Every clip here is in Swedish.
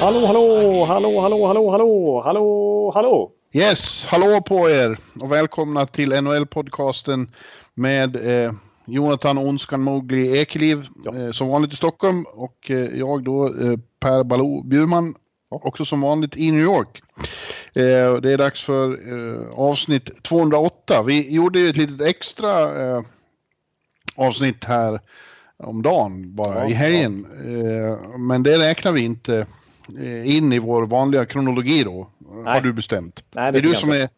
Hallå, hallå, hallå, hallå, hallå, hallå, hallå, hallå. Yes, hallå på er och välkomna till NHL-podcasten med eh, Jonathan Onskan Mowgli Ekeliv eh, som vanligt i Stockholm och eh, jag då eh, Per Baloo Bjurman också som vanligt i New York. Eh, det är dags för eh, avsnitt 208. Vi gjorde ju ett litet extra avsnitt här om dagen bara Ja, i helgen. Eh, men det räknar vi inte eh, in i vår vanliga kronologi då, har Nej. du bestämt. Nej, det är du som inte. är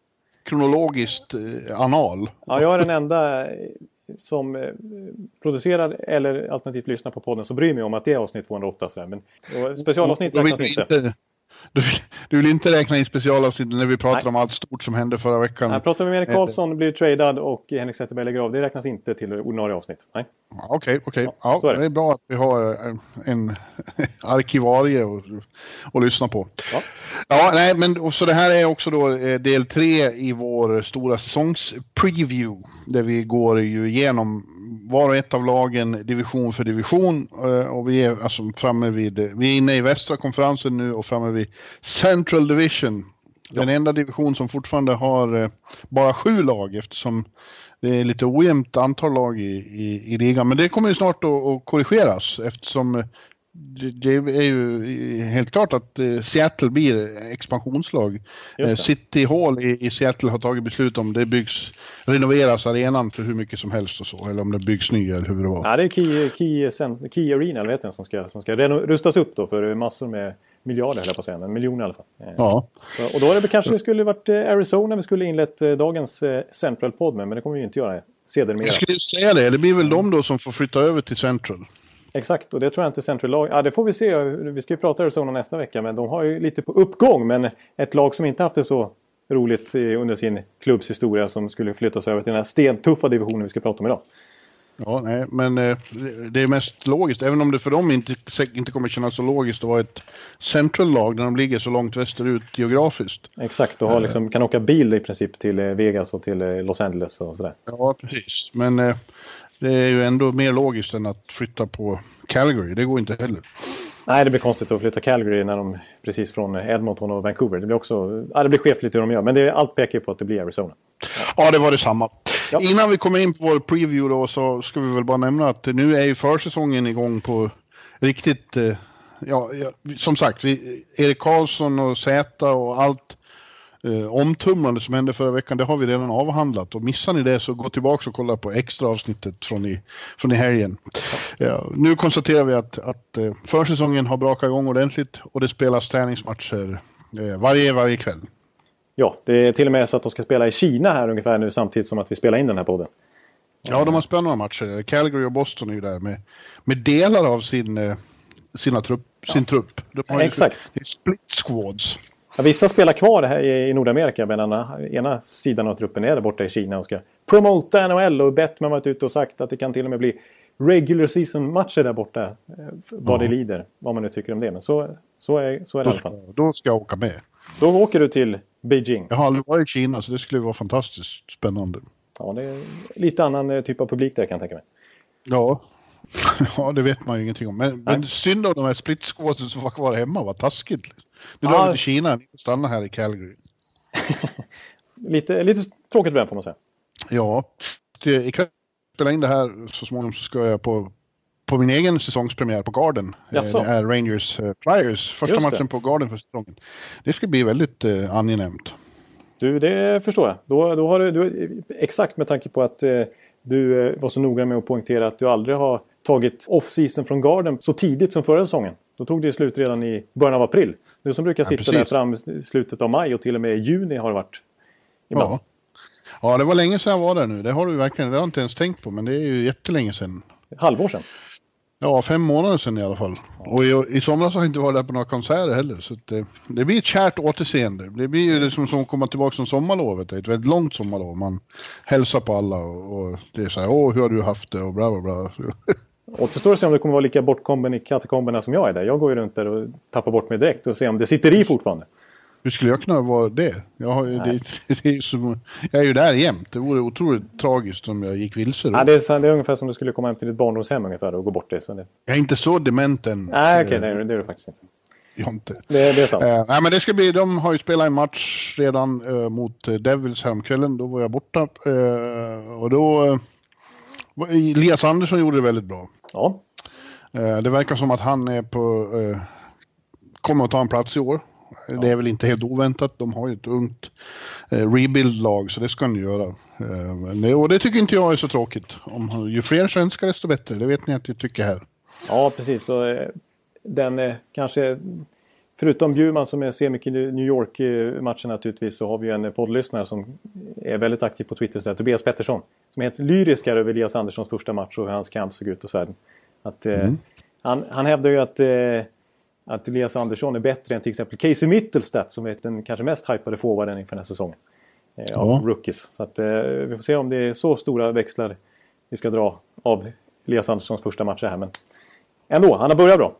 kronologiskt eh, anal. Ja, jag är den enda som producerar eller alternativt lyssnar på podden som bryr mig om att det är avsnitt 208. Så där. Men specialavsnitt räknas inte. Du, vill- du vill inte räkna in specialavsnitten när vi pratar Nej. om allt stort som hände förra veckan? Här pratar vi med Erik Karlsson, blir tradad och Henrik Zetterberg lägger av. Det räknas inte till ordinarie avsnitt. Nej. Ja, Okej, okej. Ja, Ja, så är det. det är bra att vi har eh, en arkivarie att, lyssna på. Ja. Ja, nej, men så det här är också då eh, del tre i vår stora säsongspreview. Där vi går ju igenom var och ett av lagen division för division. eh, Och vi är alltså framme vid, vi är inne i västra konferensen nu och framme vid Central Division. Den enda division som fortfarande har eh, bara sju lag eftersom det är lite ojämnt antal lag i, i, i ligan. Men det kommer ju snart att, att korrigeras eftersom eh, det, är ju helt klart att eh, Seattle blir expansionslag. City Hall i, Seattle har tagit beslut om det byggs, renoveras arenan för hur mycket som helst och så. Eller om det byggs ny eller hur det var. Ja, det är Key, Key, Key Arena, eller heter den, som ska, som ska rustas upp då för massor med miljarder, höll jag på att säga, men miljoner i alla fall. Eh, Ja, Så, och då är det kanske det skulle varit eh, Arizona vi skulle inlett eh, dagens Central Pod med, men det kommer vi ju inte göra sedermera. jag skulle säga det. Det blir väl de då som får flytta över till Central. Exakt, och det tror jag inte Central lag... Ja, det får vi se. Vi ska ju prata Arizona nästa vecka, men de har ju lite på uppgång. Men ett lag som inte haft det så roligt under sin klubbs historia som skulle flyttas över till den här stentuffa divisionen vi ska prata om idag. Ja, nej, men eh, det- är mest logiskt, även om det för dem inte, inte kommer kännas så logiskt att vara ett central-lag när de ligger så långt västerut geografiskt. Exakt, och har liksom, kan åka bil i princip till eh, Vegas och till eh, Los Angeles och sådär. Ja, precis. Men eh, det är ju ändå mer logiskt än att flytta på Calgary. Det går inte heller. Nej, det blir konstigt att flytta Calgary när de precis från Edmonton och Vancouver. Det blir också... Ja, det blir skevt lite hur de gör, men det, allt pekar ju på att det blir Arizona. Ja, det var detsamma. Ja. Innan vi kommer in på vår preview då så ska vi väl bara nämna att nu är ju försäsongen igång på riktigt. Eh, ja, ja, som sagt, vi, Erik Karlsson och Zäta och allt eh, omtumlande som hände förra veckan, det har vi redan avhandlat. Och missar ni det så gå tillbaka och kolla på extra avsnittet från i, från i helgen. Ja, nu konstaterar vi att, att eh, försäsongen har brakat igång ordentligt och det spelas träningsmatcher eh, varje, varje kväll. Ja, det är till och med så att de ska spela i Kina här ungefär nu samtidigt som att vi spelar in den här podden. Ja, de har spännande matcher. Calgary och Boston är ju där med, med delar av sin, eh, sina trupp, sin trupp. De har ju- Exakt. är split squads. Ja, vissa spelar kvar här i i Nordamerika medan ena sidan av truppen är där borta i Kina och ska promota NHL och Bettman har varit ute och sagt att det kan till och med bli regular season-matcher där borta. eh, Vad det lider, vad man nu tycker om det. Men så, så, är, så är det i Då alla ska, fall. då ska jag åka med. Då åker du till Beijing. Jag har aldrig varit i Kina så det skulle vara fantastiskt spännande. Ja, det är lite annan eh, typ av publik där kan jag tänka mig. Ja, ja det vet man ju ingenting om. Men, men synd om de här split squadsen som var kvar hemma, vad taskigt. Nu drar vi till Kina, ni får stanna här i Calgary. Lite, lite tråkigt för den får man säga. Ja, det, ikväll spela in det här så småningom så ska jag på, på min egen säsongspremiär på Garden. Eh, Jaså? Det är Rangers eh, Flyers, första matchen på Garden för säsongen. Det ska bli väldigt eh, angenämt. Du, det förstår jag. Då, då har du, du, exakt med tanke på att eh, du var så noga med att poängtera att du aldrig har tagit off-season från Garden så tidigt som förra säsongen. Då tog det slut redan i början av april. Du som brukar Ja, sitta precis. där fram i slutet av maj och till och med i juni har det varit. Ja. ja, det var länge sedan jag var där nu. Det har du verkligen, det har jag inte ens tänkt på, men det är ju jättelänge sedan. Halvår sedan. Ja, fem månader sedan i alla fall. Och i, i somras har jag inte varit där på några konserter heller. Så det, eh, det, blir ett kärt återseende. Det blir ju liksom som att komma tillbaka som sommarlovet. Det är ett väldigt långt sommarlov. Man hälsar på alla och, och det är så här, åh hur har du haft det och bla bla bla. Återstår att se om det kommer vara lika bortkommen i katakomberna som jag är där. Jag går ju runt där och tappar bort mig direkt och ser om det sitter i fortfarande. Hur skulle jag kunna vara det? Jag, har, det, det är som, jag är ju där jämt. Det vore otroligt tragiskt om jag gick vilse. Ja, det, är, det är ungefär som du skulle komma hem till ditt barndomshem ungefär och gå bort det. Det... Jag är inte så dement än. Nej, okej. Okay, det är du faktiskt inte. Jag inte. Det, det är sant. Uh, nej, men det ska bli, de har ju spelat en match redan uh, mot Devils häromkvällen. Då var jag borta. Uh, och då... Elias Andersson gjorde det väldigt bra. Ja. det verkar som att han är på... kommer att ta en plats i år. Det är väl inte helt oväntat. De har ju ett ungt eh, rebuild-lag så det ska han göra. Eh, och det tycker inte jag är så tråkigt. Om, ju fler svenskar desto bättre. Det vet ni att jag tycker här. Ja, precis. Så, eh, den eh, kanske... Förutom Bjurman som ser mycket New York-matcher naturligtvis så har vi en poddlyssnare som är väldigt aktiv på Twitter. Så Tobias Pettersson. Som är helt lyrisk över Elias Anderssons första match och hur hans kamp såg ut och så här. Att, eh, mm. han, han hävdar ju att eh, att Elias Andersson är bättre än till exempel Casey Mittelstadt som är den kanske mest hypade forwarden inför den här säsongen. Eh, ja. Av rookies. Så att, eh, vi får se om det är så stora växlar vi ska dra av Elias Anderssons första match här. Men ändå, han har börjat bra.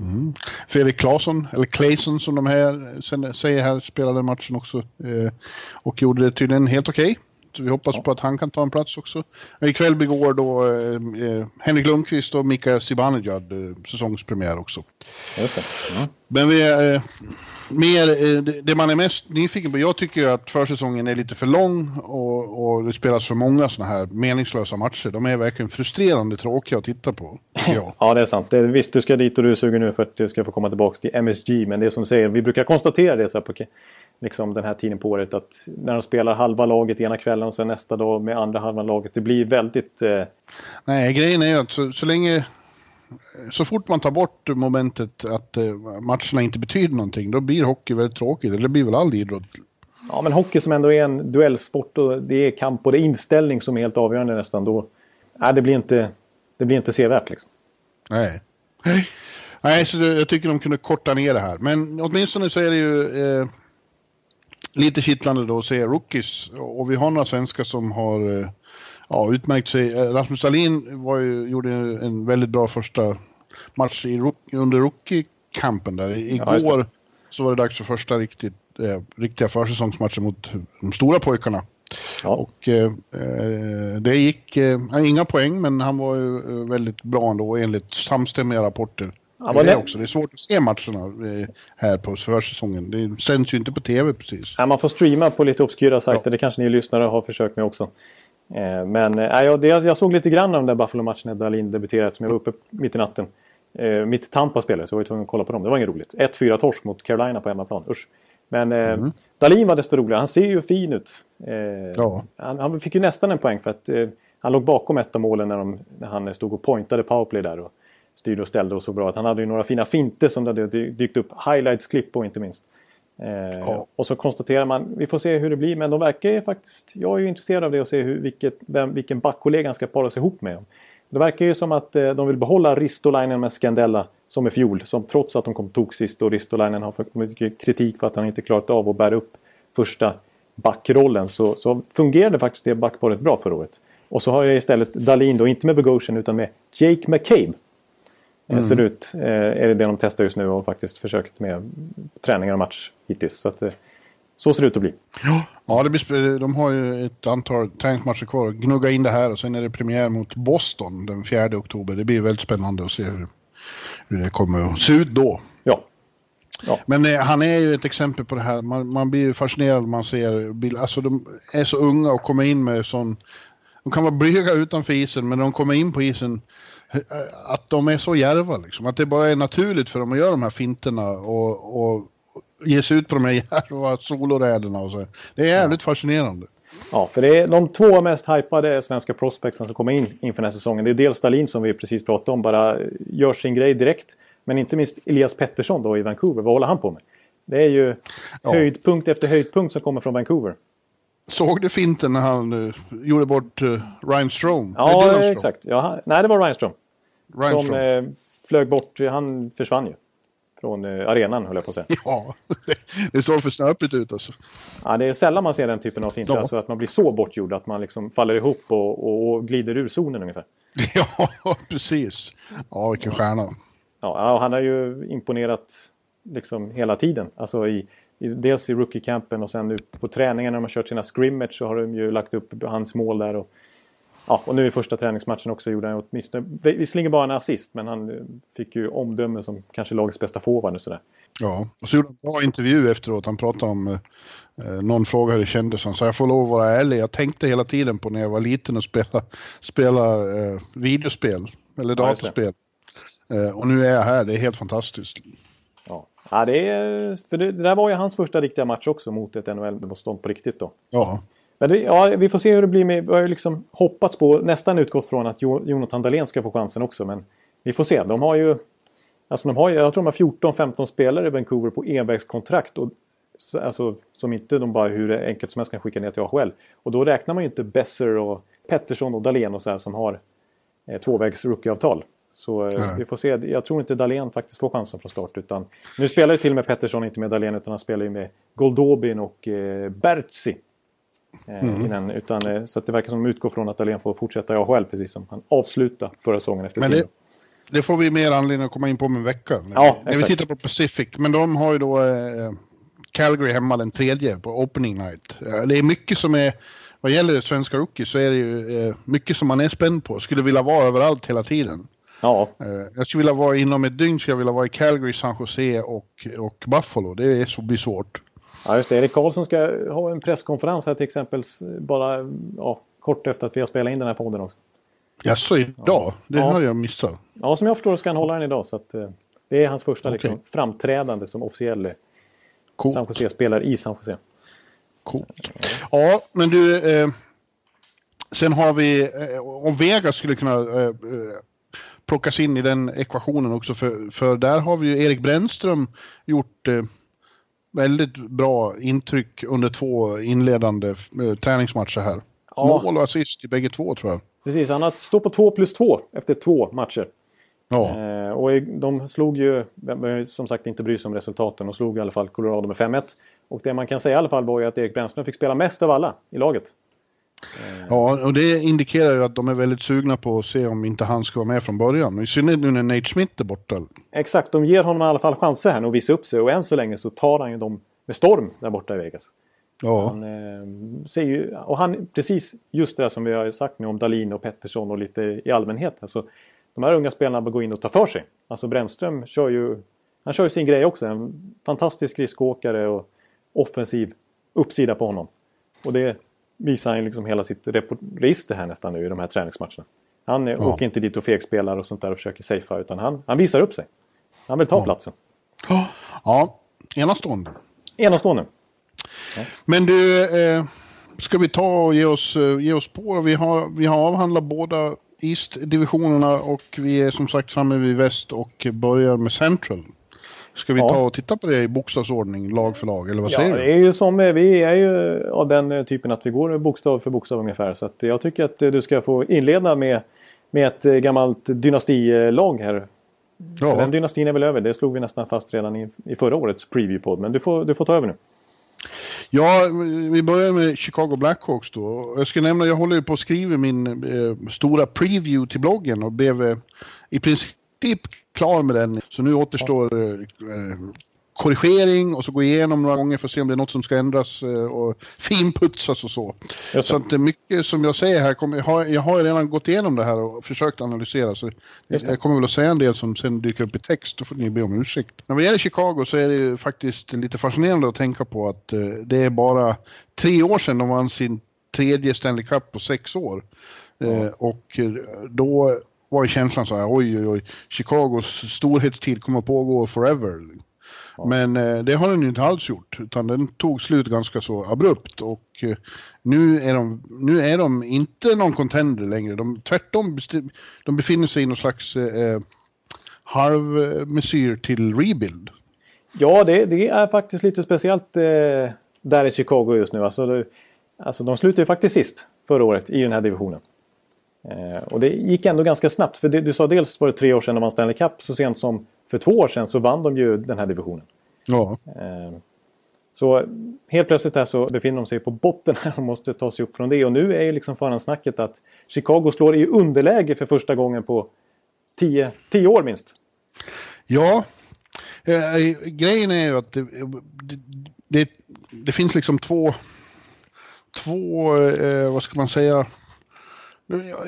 Mm. Fredrik Claesson, eller Claesson som de här säger här, spelade matchen också. Eh, och gjorde det tydligen helt okej. Okay. Vi hoppas ja. på att han kan ta en plats också. Ikväll begår då eh, eh, Henrik Lundqvist och Mika Zibanejad eh, säsongspremiär också. Just det. Mm. Men vi eh, mer, eh, det, man är mest nyfiken på, jag tycker att försäsongen är lite för lång och, och det spelas för många sådana här meningslösa matcher. De är verkligen frustrerande tråkiga att titta på. Ja, ja det är sant. Det, visst, du ska dit och du är sugen nu för att du ska få komma tillbaka till MSG. Men det är som du säger, vi brukar konstatera det så här på liksom den här tiden på året. Att när de spelar halva laget ena kvällen och sen nästa dag med andra halvan laget. Det blir väldigt... Eh... Nej, grejen är ju att så, så, länge... Så fort man tar bort momentet att eh, matcherna inte betyder någonting, då blir hockey väldigt tråkigt. Eller det blir väl all idrott. Ja, men hockey som ändå är en duellsport och det är kamp och det är inställning som är helt avgörande nästan. Då, nej, det blir inte, det blir inte sevärt liksom. Nej. Nej, så det, jag tycker de kunde korta ner det här. Men åtminstone så är det ju... Eh, lite kittlande då att se rookies. Och vi har några svenskar som har eh, ja, utmärkt sig. Eh, Rasmus Dahlin var ju, gjorde en väldigt bra första match i, under rookie-campen där. Igår ja, så var det dags för första riktigt, eh, riktiga försäsongsmatchen mot de stora pojkarna. Ja. Och eh, eh det gick, eh, inga poäng men han var ju väldigt bra ändå enligt samstämmiga rapporter. Ja, det, är också. det är svårt att se matcherna eh, här på försäsongen. Det sänds ju inte på tv precis. Ja, man får streama på lite obskyra sajter. Ja. Det kanske ni lyssnare har försökt med också. Eh, men äh, jag, det, jag såg lite grann av de där Buffalo-matcherna när Dahlin debuterat som jag var uppe mitt i natten. Mitt Tampa spelade så jag var tvungen att kolla på dem. Det var inget roligt. 1-4 torsk mot Carolina på hemmaplan. Usch. Men mm. Dahlin var desto roligare. Han ser ju fin ut. Ja. Han, han, fick ju nästan en poäng för att han låg bakom ett av målen när, de, när han stod och pointade powerplay där. Och, styrde och ställde och så bra. Att han hade ju några fina finter som det hade dykt upp highlights-klipp på inte minst. Eh, ja. Och så konstaterar man, vi får se hur det blir, men de verkar ju faktiskt... Jag är ju intresserad av det och se hur, vilket, vem, vilken backkollega han ska para sig ihop med. Det verkar ju som att eh, de vill behålla Ristolainen med Scandella som i fjol. Som trots att de kom tog sist och Ristolainen har fått mycket kritik för att han inte klarat av att bära upp första backrollen. Så, så fungerade faktiskt det backparet bra förra året. Och så har jag istället Dalin då, inte med Bogosian utan med Jake McCabe. Mm. ser ut. Eh, är det det de testar just nu och faktiskt försökt med träningar och match hittills. Så, att, eh, så ser det ut att bli. Ja, det blir, de har ju ett antal träningsmatcher kvar. Gnugga in det här och sen är det premiär mot Boston den 4 oktober. Det blir väldigt spännande att se hur, hur det kommer att se ut då. Ja. ja. Men eh, han är ju ett exempel på det här. Man, man blir ju fascinerad när man ser bilder. Alltså de är så unga och kommer in med sån... De kan vara blyga utanför isen men när de kommer in på isen att de är så järva liksom. Att det bara är naturligt för dem att göra de här finterna och, och ge sig ut på de här järva soloräderna och så. Det är jävligt ja. fascinerande. Ja, för det är de två mest hypade svenska prospectsen som kommer in inför den här säsongen. Det är dels Stalin som vi precis pratade om, bara gör sin grej direkt. Men inte minst Elias Pettersson då i Vancouver. Vad håller han på med? Det är ju ja. höjdpunkt efter höjdpunkt som kommer från Vancouver. Såg du finten när han uh, gjorde bort uh, Ryan Strome? Ja, exakt. Ja, nej, det var Ryan Strome. Ryan som uh, flög bort, han försvann ju. Från eh, arenan höll jag på att säga. Ja, det såg för snöpligt ut alltså. Ja, det är sällan man ser den typen av finter, Ja. alltså att man blir så bortgjord att man liksom faller ihop och, och, och glider ur zonen ungefär. Ja, precis. Ja, vilken stjärna. Ja, och han har ju imponerat liksom hela tiden. Alltså i, dels i rookie-campen och sen nu på träningen när de har kört sina scrimmage så har de ju lagt upp hans mål där. Och, ja, och nu i första träningsmatchen också gjorde han åtminstone, visserligen bara en assist, men han eh, fick ju omdöme som kanske lagets bästa forward och sådär. Ja, och så gjorde han en bra intervju efteråt. Han pratade om, eh, någon fråga hur det kändes. Han sa, jag får lov att vara ärlig. Jag tänkte hela tiden på när jag var liten och spela, spela eh, videospel, eller Ja, datorspel. Eh, och nu är jag här, det är helt fantastiskt. Ja, det, är, för det, det där var ju hans första riktiga match också mot ett NHL-motstånd på riktigt då. Ja, Men det, ja, vi får se hur det blir med... Vi har ju liksom hoppats på, nästan utgått från att jo, Jonathan Dahlén ska få chansen också. Men vi får se. De har ju... Alltså de har, jag tror de har 14-15 spelare i Vancouver på envägskontrakt. Och, alltså, som inte de bara hur enkelt som helst kan skicka ner till AHL. Och då räknar man ju inte Besser och Pettersson och Dahlén och så här som har eh, tvåvägs rookieavtal. Så eh, Nej. vi får se. Jag tror inte Dahlén faktiskt får chansen från start. Utan, nu spelar ju till och med Pettersson inte med Dahlén utan han spelar ju med Goldobin och eh, Bertzi. Eh, Mm. innan, utan, eh, så att det verkar som de utgår från att Dahlén får fortsätta i AHL precis som han avslutade förra säsongen efter Men det- det får vi mer anledning att komma in på om en vecka. När, Ja, vi, när vi tittar på Pacific. Men de har ju då eh, Calgary hemma den tredje på opening night. Eh, det är mycket som är, vad gäller svenska rookies så är det ju eh, mycket som man är spänd på. Skulle vilja vara överallt hela tiden. Ja, Eh, Jag skulle vilja vara inom ett dygn, skulle jag vilja vara i Calgary, San Jose och, och Buffalo. Det är så blir svårt. ja, just det. Erik Karlsson ska ha en presskonferens här till exempel bara ja, kort efter att vi har spelat in den här podden också. Jaså, idag? Det Ja. har jag missat. Ja, som jag förstår ska han hålla den idag. Så att, eh, det är hans första Okej. liksom, framträdande som officiell eh, Coolt. San Jose-spelare i San Jose. Coolt. Ja, men du. Eh, sen har vi, eh, om Vegas skulle kunna eh, plockas in i den ekvationen också. För, för där har vi ju Erik Brännström gjort eh, väldigt bra intryck under två inledande eh, träningsmatcher här. Ja. Mål och assist i bägge två tror jag. Precis, han har står på 2 plus 2 efter två matcher. Ja, Eh, och de slog ju, som sagt inte bry sig om resultaten, de slog i alla fall Colorado med 5-1. Och det man kan säga i alla fall var ju att Erik Brännström fick spela mest av alla i laget. Ja, och det indikerar ju att de är väldigt sugna på att se om inte han ska vara med från början. I synnerhet nu när Nate Smith är borta. Exakt, de ger honom i alla fall chanser här nu att visa upp sig och än så länge så tar han ju dem med storm där borta i Vegas. Ja, Han, eh, ser ju, och han, precis just det där som vi har sagt nu om Dalin och Pettersson och lite i allmänhet. Alltså, de här unga spelarna bör gå in och ta för sig. Alltså Brännström kör ju, han kör ju sin grej också. En fantastisk skridskoåkare och offensiv uppsida på honom. Och det visar han liksom hela sitt register här nästan nu i de här träningsmatcherna. Han Ja. åker inte dit och fegspelar och sånt där och försöker safea utan han, han visar upp sig. Han vill ta Ja. platsen. ja enastående. Enastående. Men du, eh, ska vi ta och ge oss, eh, ge oss på? Vi har, vi har avhandlat båda East-divisionerna och vi är som sagt framme vid väst och börjar med Central. Ska vi Ja. ta och titta på det i bokstavsordning, lag för lag, eller vad Ja, säger det du? är ju som, eh, vi är ju av den eh, typen att vi går bokstav för bokstav ungefär. Så jag tycker att eh, du ska få inleda med, med ett gammalt dynastilag här. Ja, Den dynastin är väl över, det slog vi nästan fast redan i, i förra årets preview-podd. Men du får, du får ta över nu. ja, vi börjar med Chicago Blackhawks då. Jag ska nämna, jag håller ju på att skriva min eh, stora preview till bloggen och blev eh, i princip klar med den. Så nu återstår eh, eh, korrigering och så gå igenom några gånger för att se om det är något som ska ändras eh, och finputsas och så. Så det. att det är mycket som jag säger här, kommer, jag, har, jag har ju redan gått igenom det här och försökt analysera. Så jag kommer väl att säga en del som sen dyker upp i text, då får ni be om ursäkt. När det gäller Chicago så är det ju faktiskt lite fascinerande att tänka på att eh, det är bara tre år sedan de vann sin tredje Stanley Cup på sex år. Eh, och eh, då var ju känslan så här, oj oj oj, Chicagos storhetstid kommer att pågå forever. Men eh, det har den ju inte alls gjort, utan den tog slut ganska så abrupt. Och eh, nu, är de, nu är de inte någon contender längre. De, tvärtom, de befinner sig i någon slags eh, halvmesyr till rebuild. Ja, det, det är faktiskt lite speciellt eh, där i Chicago just nu. Alltså, det, alltså, de slutade ju faktiskt sist förra året i den här divisionen. Eh, och det gick ändå ganska snabbt. För det, du sa dels var det tre år sedan de vann Stanley Cup. Så sent som för två år sedan så vann de ju den här divisionen. Ja. Eh, så helt plötsligt här så befinner de sig på botten här och måste ta sig upp från det. Och nu är ju liksom förhandsnacket att Chicago slår i underläge för första gången på tio, tio år minst. Ja, eh, grejen är ju att det, det, det, finns liksom två, två vad ska man säga,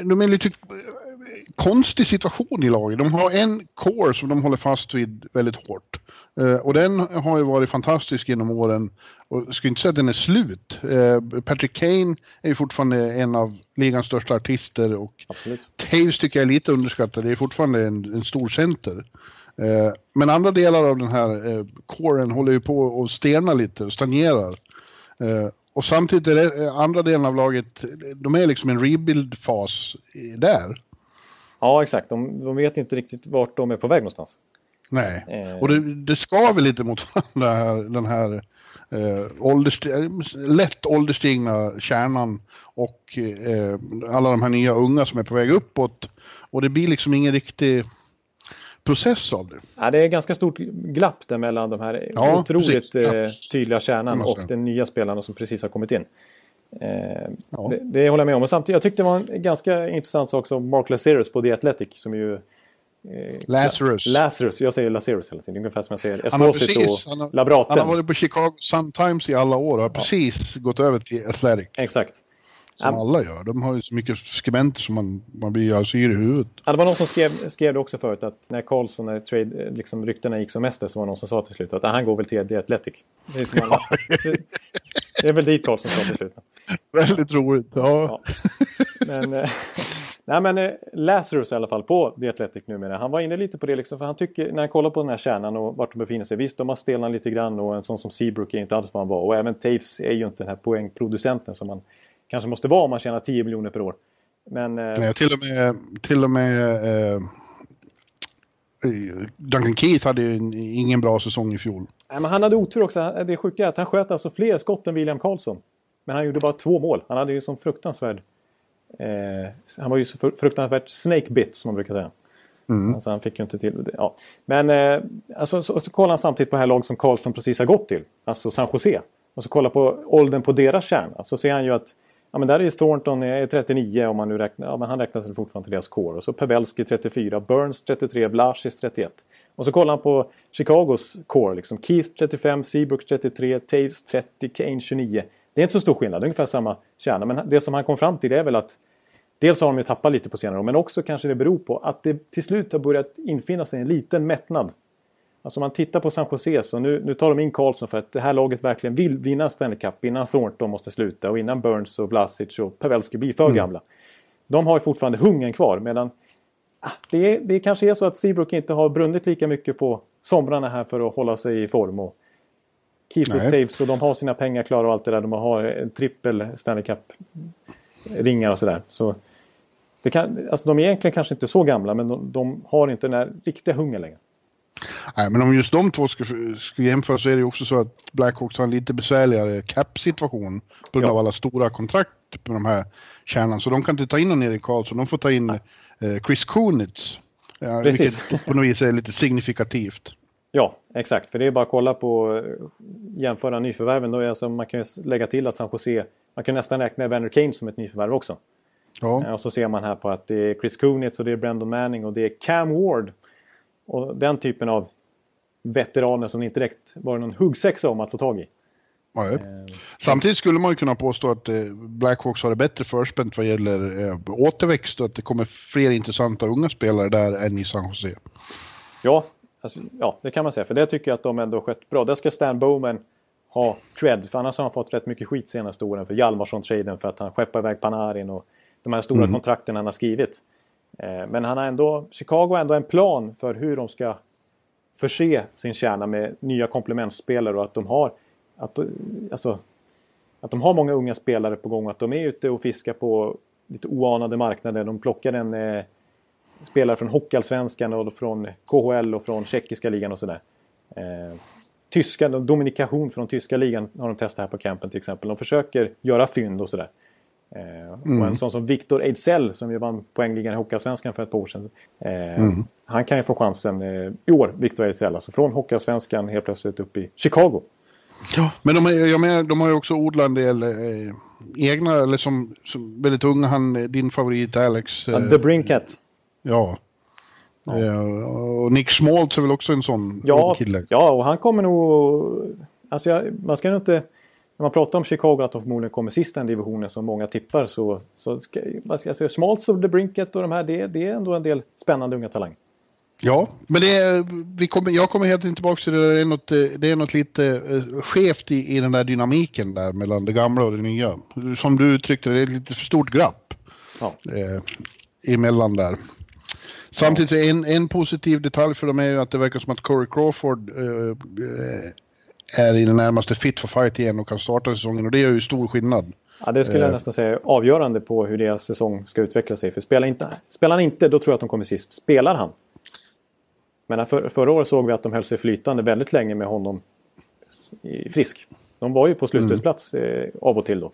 de är lite konstig situation i laget. De har en core som de håller fast vid väldigt hårt. Eh, och den har ju varit fantastisk genom åren. Och jag skulle inte säga att den är slut. Eh, Patrick Kane är ju fortfarande en av ligans största artister och Absolut. Taves tycker jag är lite underskattad. Det är fortfarande en, en stor center. Eh, men andra delar av den här coren håller ju på att stelna lite och stagnerar. Och samtidigt är det andra delen av laget, de är liksom en rebuild-fas där. Ja, exakt. De, de, vet inte riktigt vart de är på väg någonstans. Nej, eh. och det, det ska väl lite mot här, den här eh, ålders, lätt ålderstigna kärnan och eh, alla de här nya unga som är på väg uppåt. Och det blir liksom ingen riktig process av det. Ja, det är ganska stort glapp där mellan de här ja, otroligt eh, tydliga kärnan och den nya spelarna som precis har kommit in. Eh, ja. det, det, håller jag med om. Och samtidigt, jag tyckte det var en ganska intressant sak som Mark Lazarus på The Athletic som ju eh, Lazarus. Lazarus, jag säger Lazarus hela tiden. Ungefär som jag säger han har, precis, han, har, varit på Chicago Sun-Times i alla år och har ja. precis gått över till Athletic. Exakt. Som um, alla gör. De har ju så mycket skribenter som man, man blir alltså yr i huvudet. Ja, det var någon som skrev, skrev det också förut att när Karlsson, när trade, eh, liksom, ryktena gick som mest så var det någon som sa till slut att han går väl till The Athletic. Det är, alla, det, det är väl dit Karlsson ska till slut. Väldigt roligt, ja. ja. Men, eh, nej, men eh, Lazarus i alla fall på The Athletic numera. Han var inne lite på det liksom, för han tycker, när han kollar på den här kärnan och vart de befinner sig. Visst, de har stelnat lite grann och en sån som Seabrook är inte alls vad han var. Och även Taves är ju inte den här poängproducenten som man kanske måste vara om man tjänar 10 miljoner per år. Men, eh... Till och med, till och med eh, Duncan Keith hade ingen bra säsong i fjol. Nej, men han hade otur också. Det sjuka är att han sköt alltså fler skott än William Karlsson. Men han gjorde bara två mål. Han hade ju som fruktansvärd... Eh, han var ju så fruktansvärt snake bit som man brukar säga. Mm. Alltså han fick ju inte till det. Ja. Men eh, alltså, så, så kollar han samtidigt på det här lag som Karlsson precis har gått till. Alltså San Jose. Och så kollar på åldern på deras kärna. Så ser han ju att Ja, men där är Thornton eh, är 39 om man nu räknar, ja, men han räknas fortfarande till deras core. Och så Pavelski 34, Burns 33, Vlasis 31. Och så kollar han på Chicagos core liksom. Keith 35, Seabrook 33, Taves 30, Kane 29. Det är inte så stor skillnad, ungefär samma kärna. Men det som han kom fram till är väl att Dels har de ju tappat lite på senare år, men också kanske det beror på att det till slut har börjat infinna sig en liten mättnad Alltså om man tittar på San Jose så nu, nu tar de in Karlsson för att det här laget verkligen vill vinna Stanley Cup innan Thornton måste sluta och innan Burns och Blasic och Pavelski blir för mm. gamla. De har ju fortfarande hungern kvar medan ah, det, det kanske är så att Seabrook inte har brunnit lika mycket på somrarna här för att hålla sig i form. Och Keith och Taves och de har sina pengar klara och allt det där. De har en trippel Stanley Cup-ringar och sådär. Så det kan, alltså de är egentligen kanske inte så gamla men de, de har inte den här riktiga hungern längre. Nej, men om just de två ska, ska jämföra så är det också så att Blackhawks har en lite besvärligare cap-situation på grund ja. av alla stora kontrakt på de här kärnan. Så de kan inte ta in någon Erik Karlsson, de får ta in eh, Chris Kunitz. Ja, Precis. Vilket på något vis är lite signifikativt. Ja, exakt. För det är bara att kolla på eh, jämföra nyförvärven. Då är alltså, man kan ju lägga till att San Jose, man kan nästan räkna Evander Kane som ett nyförvärv också. Ja. Eh, och så ser man här på att det är Chris Kunitz och det är Brandon Manning och det är Cam Ward och den typen av veteraner som det inte direkt var någon huggsexa om att få tag i. Nej. Eh, Samtidigt skulle man ju kunna påstå att eh, Blackhawks har det bättre förspänt vad gäller eh, återväxt och att det kommer fler intressanta unga spelare där än i San Jose. Ja, alltså, ja, det kan man säga. För det tycker jag att de ändå skött bra. Där ska Stan Bowman ha cred. För annars har han fått rätt mycket skit senaste åren för Hjalmarsson-traden för att han skeppar iväg Panarin och de här stora mm. kontrakten han har skrivit. Eh, men han har ändå, Chicago har ändå en plan för hur de ska förse sin kärna med nya komplementspelare och att de har att, alltså, att de har många unga spelare på gång. och Att de är ute och fiskar på lite oanade marknader. De plockar en eh, spelare från Hockeyallsvenskan och från KHL och från tjeckiska ligan och sådär. Eh, tyska, dominikation från tyska ligan har de testat här på campen till exempel. De försöker göra fynd och sådär. Eh, mm. Och en sån som Victor Ejdsell som ju vann poängligan i Hockeyallsvenskan för ett par år sedan. Eh, mm. Han kan ju få chansen eh, i år, Victor Ejdsell. Alltså från Hockeyallsvenskan helt plötsligt upp i Chicago. Ja, men de, jag menar, de har ju också odlat en del eh, egna, eller som, som väldigt unga, han, din favorit Alex. Eh, The Brinket. Ja. ja. Eh, och Nick Schmaltz är väl också en sån ja, kille? Ja, och han kommer nog... Alltså jag, man ska nog inte... När man pratar om Chicago att de förmodligen kommer sist i den divisionen som många tippar så... så ska, alltså, Schmaltz och Brinket och de här, det, det är ändå en del spännande unga talanger. Ja, men det är, vi kommer, jag kommer helt tillbaka till det. Det är något, det är något lite uh, skevt i, i den där dynamiken där mellan det gamla och det nya. Som du uttryckte det, är lite för stort glapp ja. eh, emellan där. Samtidigt en, en positiv detalj för dem är ju att det verkar som att Corey Crawford uh, är i det närmaste fit for fight igen och kan starta säsongen och det gör ju stor skillnad. Ja, det skulle jag nästan säga avgörande på hur deras säsong ska utveckla sig. För spelar, inte, spelar han inte, då tror jag att de kommer sist. Spelar han, men för, förra året såg vi att de höll sig flytande väldigt länge med honom frisk. De var ju på slutspelsplats mm. eh, av och till då.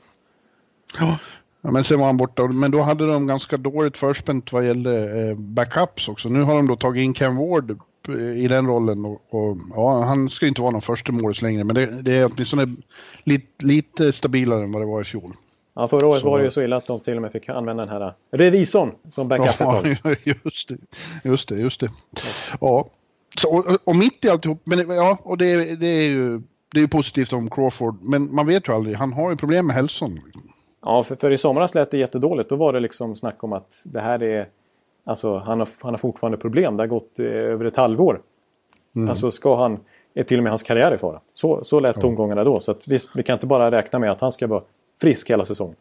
Ja. ja, men sen var han borta. Men då hade de ganska dåligt förspänt vad gällde eh, backups också. Nu har de då tagit in Ken Ward eh, i den rollen. Och, och ja, han ska inte vara någon första målis längre, men det, det är åtminstone lite, lite stabilare än vad det var i fjol. Ja, förra året så... var det ju så illa att de till och med fick använda den här revisorn som backup ja, just det. Just det, just det. Ja, så, och, och mitt i alltihop, men ja, och det, det är ju det är positivt om Crawford, men man vet ju aldrig. Han har ju problem med hälsan. Ja, för, för i somras lät det jättedåligt. Då var det liksom snack om att det här är... Alltså, han har, han har fortfarande problem. Det har gått eh, över ett halvår. Mm. Alltså, ska han... Är till och med hans karriär i fara. Så, så lät tongångarna då. Så att vi, vi kan inte bara räkna med att han ska vara frisk hela säsongen.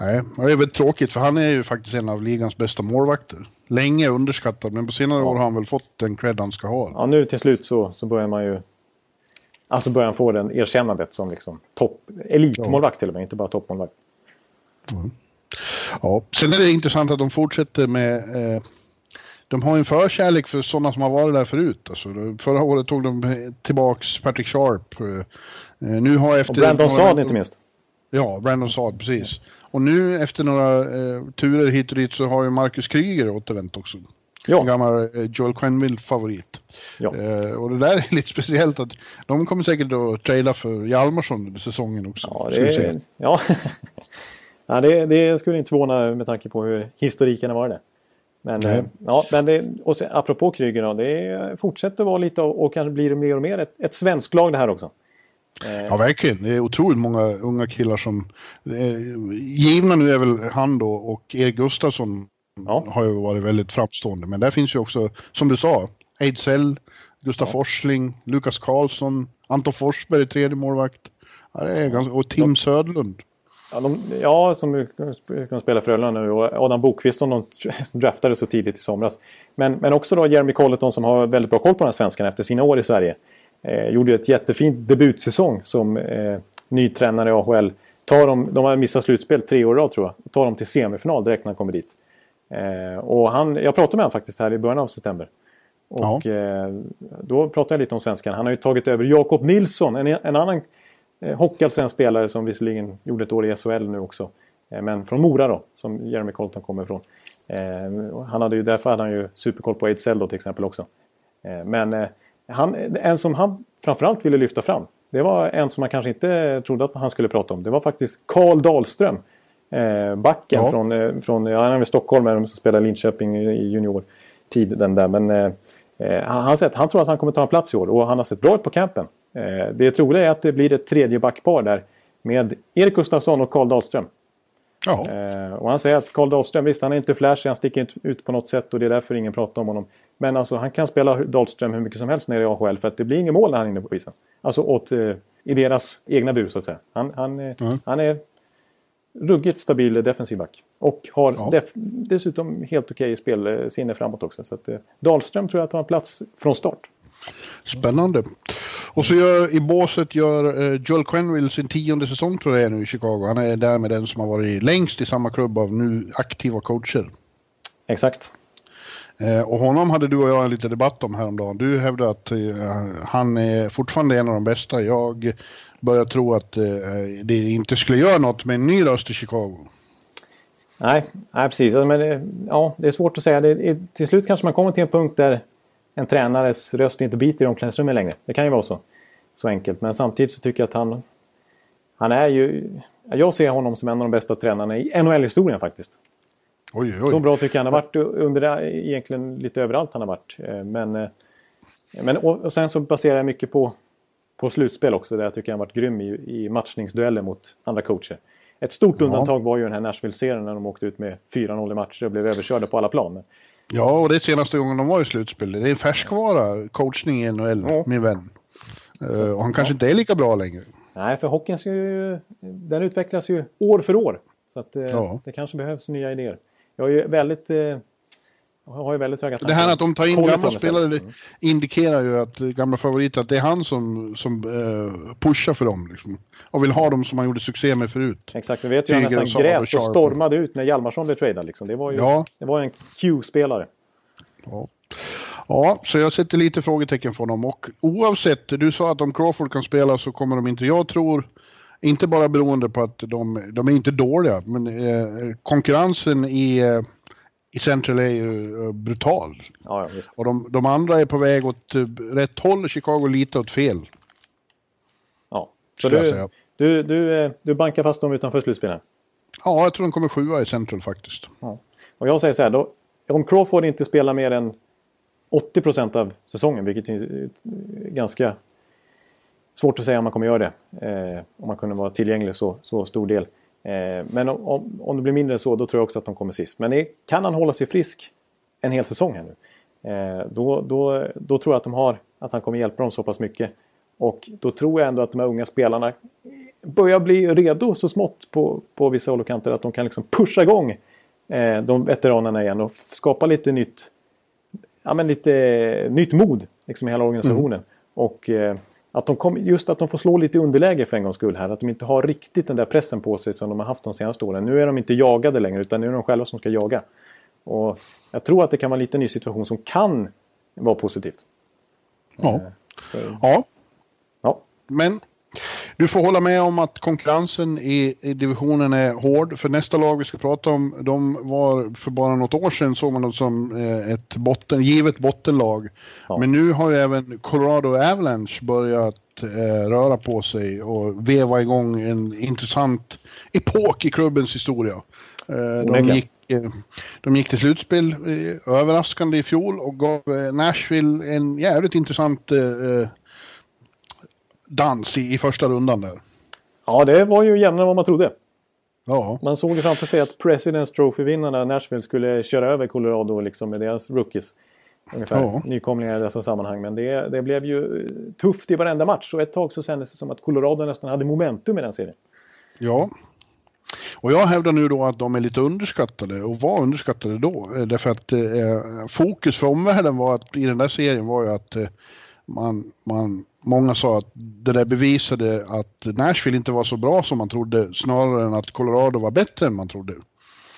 Nej, det är väldigt tråkigt för han är ju faktiskt en av ligans bästa målvakter. Länge underskattad, men på senare ja. år har han väl fått den cred han ska ha. Ja, nu till slut så, så börjar man ju... Alltså börjar han få den erkännandet som liksom topp... Elitmålvakt ja. till och med, inte bara toppmålvakt. Mm. Ja, sen är det intressant att de fortsätter med... Eh, de har en förkärlek för sådana som har varit där förut. Alltså, förra året tog de tillbaks Patrick Sharp. Eh, nu har efter... Och Brandon Saad inte minst. Ja, Brandon Saad, precis. Och nu efter några eh, turer hit och dit så har ju Marcus Kryger återvänt också. Ja. En gammal eh, Joel Quenneville-favorit. Ja. Eh, och det där är lite speciellt att de kommer säkert att traila för Hjalmarsson under säsongen också. Ja, det, är, ja. ja det, det, skulle inte förvåna med tanke på hur historiken har varit. Det. Men, eh, ja, men det, och sen, apropå Kryger då, det fortsätter vara lite och, och kanske blir det mer och mer ett, ett svenskt lag det här också. Eh, ja, verkligen. Det är otroligt många unga killar som... givna nu är väl han då och Erik Gustafsson ja. har ju varit väldigt framstående. Men där finns ju också, som du sa, Ejdsell, Gustaf ja. Forsling, Lukas Karlsson, Anton Forsberg, tredje målvakt. Ja, det är ganska, och Tim de, Södlund. Ja, de, ja, som kan spela Frölunda nu och Adam Bokvist som de draftade så tidigt i somras. Men, men också då Jeremy Colleton som har väldigt bra koll på den här svenskan efter sina år i Sverige. Eh, gjorde ett jättefint debutsäsong som eh, ny tränare i AHL. Tar dem, de har missat slutspel tre år i rad tror jag. Tar dem till semifinal direkt när han kommer dit. Eh, och han, jag pratade med honom faktiskt här i början av september. Och eh, då pratade jag lite om svenskan. Han har ju tagit över Jakob Nilsson, en, en annan hockeyallsvensk spelare som visserligen gjorde ett år i SHL nu också. Eh, men från Mora då, som Jeremy Colton kommer ifrån. Eh, han hade ju, därför hade han ju superkoll på Ejdsell då till exempel också. Eh, men eh, han, en som han framförallt ville lyfta fram. Det var en som man kanske inte trodde att han skulle prata om. Det var faktiskt Karl Dahlström. Eh, backen ja. från, eh, från ja, han är Stockholm som spelar Linköping i juniortid. Den där. Men eh, eh, han, sett, han tror att han kommer ta en plats i år och han har sett bra ut på campen. Eh, det troliga är att det blir ett tredje backpar där med Erik Gustafsson och Karl Dahlström. Eh, och han säger att Karl Dahlström, visst han är inte flashig, han sticker inte ut på något sätt och det är därför ingen pratar om honom. Men alltså han kan spela Dahlström hur mycket som helst nere i AHL för att det blir inget mål när han är inne på isen. Alltså åt, eh, i deras egna bur så att säga. Han, han, mm. han är ruggigt stabil defensiv back. Och har ja. def dessutom helt okej okay spelsinne framåt också. Så att, eh, Dahlström tror jag tar en plats från start. Spännande. Och så gör, i båset gör uh, Joel Quenville sin tionde säsong tror jag är nu i Chicago. Han är därmed den som har varit längst i samma klubb av nu aktiva coacher. Exakt. Eh, och honom hade du och jag en liten debatt om häromdagen. Du hävdar att eh, han är fortfarande en av de bästa. Jag börjar tro att det inte skulle göra något med en ny röst i Chicago. Nej, nej precis. Men ja, det är svårt att säga. Det, till slut kanske man kommer till en punkt där en tränares röst inte biter i omklädningsrummet längre. Det kan ju vara så. Så enkelt. Men samtidigt så tycker jag att han... Han är ju... Jag ser honom som en av de bästa tränarna i NHL-historien faktiskt. Oj, oj. Så bra tycker jag han har varit under egentligen lite överallt han har varit. Eh, men, eh, men och sen så baserar jag mycket på, på slutspel också där jag tycker han har varit grym i, i matchningsdueller mot andra coacher. Ett stort ja. undantag var ju den här Nashville-serien när de åkte ut med 4-0 i matcher och blev överkörda på alla plan. Ja, och det är senaste gången de var i slutspel. Det är en färskvara, coachning i NHL, ja. min vän. Uh, och han kanske ja. inte är lika bra längre. Nej, för hockeyn ska ju, den utvecklas ju år för år. Så att, uh, det kanske behövs nya idéer. Jag är ju väldigt... Har ju väldigt höga Det här att de tar in gamla spelare mm. indikerar ju att gamla favoriter, att det är han som, som uh, pushar för dem. Liksom, och vill ha dem som han gjorde succé med förut. Exakt, vi vet ju att han nästan grät och stormade ut när Hjalmarsson blev tradad. Liksom. Det var ju ja. det var en Q-spelare. Ja. ja, så jag sätter lite frågetecken för honom. Och oavsett, du sa att om Crawford kan spela så kommer de inte. Jag tror, inte bara beroende på att de, de är inte dåliga, men eh, konkurrensen i eh, i Central är ju eh, brutal. Ja, ja, och de, de, andra är på väg åt eh, rätt håll, Chicago lite åt fel. Ja, så du, du, du, eh, du bankar fast dem utanför slutspelet? Ja, jag tror de kommer sjua i Central faktiskt. Ja. Och jag säger så här, då, om Crawford inte spelar mer än 80 procent av säsongen, vilket är ganska svårt att säga om man kommer göra det. Eh, om man kunde vara tillgänglig så, så stor del. Eh, men om, om det blir mindre än så, då tror jag också att de kommer sist. Men kan han hålla sig frisk en hel säsong här nu, eh, då, då, då tror jag att, de har, att han kommer hjälpa dem så pass mycket. Och då tror jag ändå att de här unga spelarna börjar bli redo så smått på, på vissa håll och kanter att de kan liksom pusha igång eh, de veteranerna igen och skapa lite nytt, ja, men lite nytt mod liksom, i hela organisationen. Mm. Och eh, att de kom, just att de får slå lite underläge för en gångs skull här. Att de inte har riktigt den där pressen på sig som de har haft de senaste åren. Nu är de inte jagade längre utan nu är de själva som ska jaga. Och jag tror att det kan vara en liten ny situation som kan vara positivt. Ja. Eh, så. ja. ja. Men du får hålla med om att konkurrensen i, i, divisionen är hård. För nästa lag vi ska prata om, de var för bara något år sedan såg man dem som eh, ett botten, givet bottenlag. Ja. Men nu har ju även Colorado Avalanche börjat eh, röra på sig och veva igång en intressant epok i klubbens historia. Eh, de, gick, eh, de gick till slutspel överraskande i fjol och gav Nashville en jävligt intressant dans i, i första rundan där. Ja, det var ju jämnare än vad man trodde. Ja. Man såg ju framför sig att Presidents Trophy-vinnarna Nashville skulle köra över Colorado liksom med deras rookies. Ungefär. Ja. Nykomlingar i dessa sammanhang. Men det, det blev ju tufft i varenda match. Och ett tag så kändes det som att Colorado nästan hade momentum i den serien. Ja. Och jag hävdar nu då att de är lite underskattade och var underskattade då. Eh, därför att eh, fokus för omvärlden var att i den där serien var ju att eh, man, man många sa att det där bevisade att Nashville inte var så bra som man trodde, snarare än att Colorado var bättre än man trodde.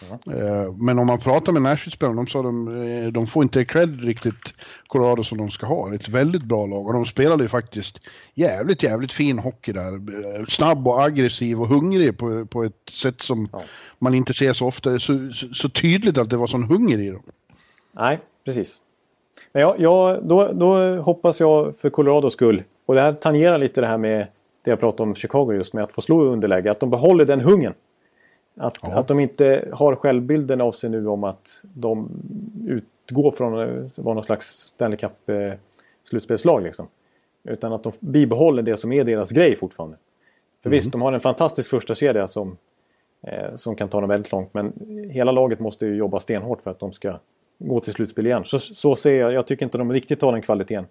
Mm. Men om man pratar med Nashville-spelarna, de sa de, eh, de får inte cred riktigt Colorado som de ska ha. Ett väldigt bra lag och de spelade ju faktiskt jävligt, jävligt fin hockey där. Eh, snabb och aggressiv och hungrig på, på ett sätt som ja. man inte ser så ofta. Så, så tydligt att det var sån hunger i dem. Nej, precis. Men ja, ja, då, då hoppas jag för Colorados skull och det här tangerar lite det här med det jag pratade om Chicago just med att få slå i underläge. Att de behåller den hungern. Att, ja. att de inte har självbilden av sig nu om att de utgår från att vara någon slags Stanley Cup eh. Liksom. Utan att de bibehåller det som är deras grej fortfarande. För mm. visst, de har en fantastisk första kedja som, eh, som kan ta dem väldigt långt. Men hela laget måste ju jobba stenhårt för att de ska gå till slutspel igen. Så, så ser jag, jag tycker inte de riktigt har den kvaliteten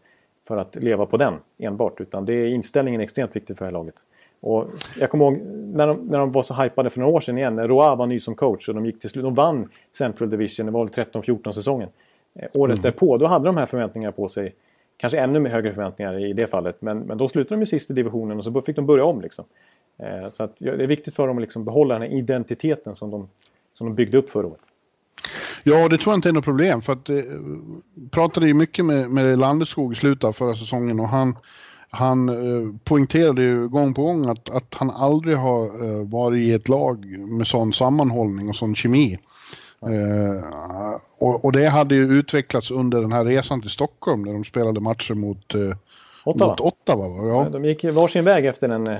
för att leva på den enbart. Utan det är inställningen är extremt viktig för det här laget. Och jag kommer ihåg när de, när de var så hypade för några år sedan igen. När Roa var ny som coach och de gick till slut. De vann Central Division, det var väl 13-14 säsongen. Eh, året mm. därpå, då hade de här förväntningarna på sig. Kanske ännu högre förväntningar i det fallet. Men, men då slutade de ju sist i divisionen och så fick de börja om. Liksom. Eh, så att, det är viktigt för dem att liksom behålla den här identiteten som de, som de byggde upp förra året. Ja, det tror jag inte är något problem för att eh, pratade ju mycket med, med Landeskog i slutet av förra säsongen och han, han eh, poängterade ju gång på gång att, att han aldrig har eh, varit i ett lag med sån sammanhållning och sån kemi. Eh, och, och, det hade ju utvecklats under den här resan till Stockholm när de spelade matcher mot, eh, Ottawa. Mot Ottawa ja. De gick varsin väg efter den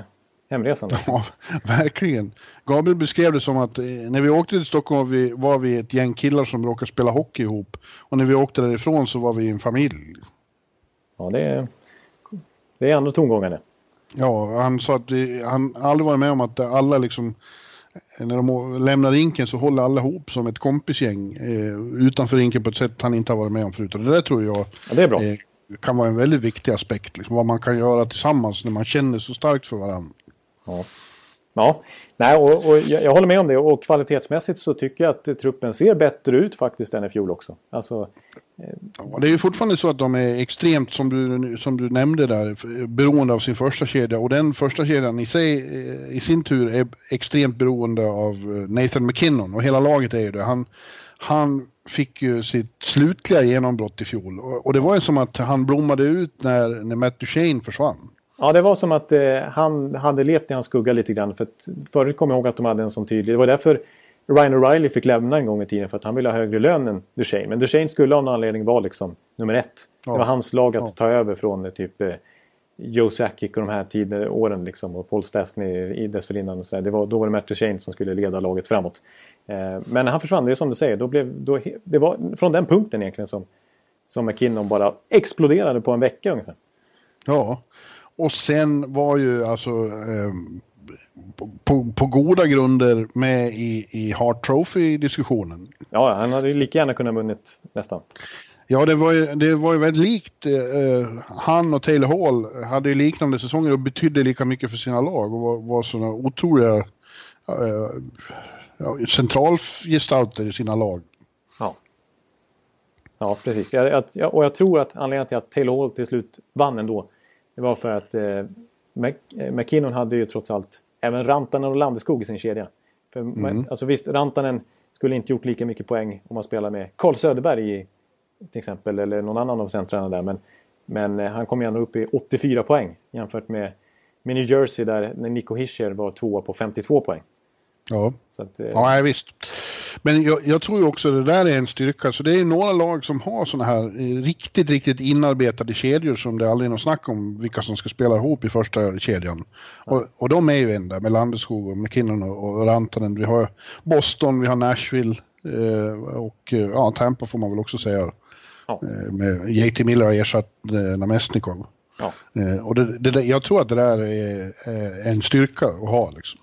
hemresan. Ja, verkligen. Gabriel beskrev det som att eh, när vi åkte till Stockholm var vi, var vi ett gäng killar som råkade spela hockey ihop. Och när vi åkte därifrån så var vi en familj. Ja, det är, det är andra tongångar det. Ja, han sa att det, han aldrig varit med om att alla liksom när de lämnar rinken så håller alla ihop som ett kompisgäng eh, utanför rinken på ett sätt han inte har varit med om förut. Och det där tror jag ja, det är bra. Eh, kan vara en väldigt viktig aspekt. Liksom, vad man kan göra tillsammans när man känner så starkt för varandra. Ja. Ja, Nej, och, och jag, jag, håller med om det och kvalitetsmässigt så tycker jag att truppen ser bättre ut faktiskt än i fjol också. Alltså, eh, ja, det är ju fortfarande så att de är extremt, som du, som du nämnde där, beroende av sin första kedja och den första kedjan i sig eh, i sin tur är extremt beroende av eh, Nathan McKinnon och hela laget är ju det. Han, han fick ju sitt slutliga genombrott i fjol och, och det var ju som att han blommade ut när, när Matt Duchene försvann. Ja, det var som att eh, han hade levt i hans skugga lite grann. För att, förut kom jag ihåg att de hade en sån tydlig... Det var därför Ryan O'Reilly fick lämna en gång i tiden. För att han ville ha högre lön än Duchene. Men Duchene skulle av någon anledning vara liksom nummer ett. Ja. Det var hans lag att ja. ta över från eh, typ eh, Joe Sakic och de här tider, åren liksom. Och Paul Stastny i dessförinnan. Och så det var, då var det Matt Duchene som skulle leda laget framåt. Eh, men han försvann, det är som du säger. Då blev, då, det var från den punkten egentligen som, som McKinnon bara exploderade på en vecka ungefär. Ja, och sen var ju alltså eh, på, på, goda grunder med i, i Hart Trophy-diskussionen. Ja, han hade ju lika gärna kunnat vunnit nästan. Ja, det var ju, det var ju väldigt likt. Eh, han och Taylor Hall hade ju liknande säsonger och betydde lika mycket för sina lag och var, var sådana otroliga eh, centralgestalter i sina lag. Ja, ja precis. Jag, jag, och jag tror att anledningen till att Taylor Hall till slut vann ändå det var för att eh, eh, McKinnon hade ju trots allt även Rantanen och Landeskog i sin kedja. För, mm. Alltså visst, Rantanen skulle inte gjort lika mycket poäng om man spelar med Carl Söderberg i, till exempel, eller någon annan av centrarna där. Men, men eh, han kom ju ändå upp i 84 poäng jämfört med, med New Jersey där Nico Hischer var tvåa på 52 poäng. Ja, att, eh... ja visst. Men jag, jag, tror också det där är en styrka. Så det är några lag som har sådana här eh, riktigt, riktigt inarbetade kedjor som det aldrig är något snack om vilka som ska spela ihop i första kedjan. Ja. Och, och de är ju en där med Landeskog och McKinnon och, och Rantanen. Vi har Boston, vi har Nashville eh, och eh, ja, Tampa får man väl också säga. Ja. Eh, med JT Miller har ersatt eh, Namestnikov. Ja. Eh, och det, det, jag tror att det där är, är en styrka att ha liksom.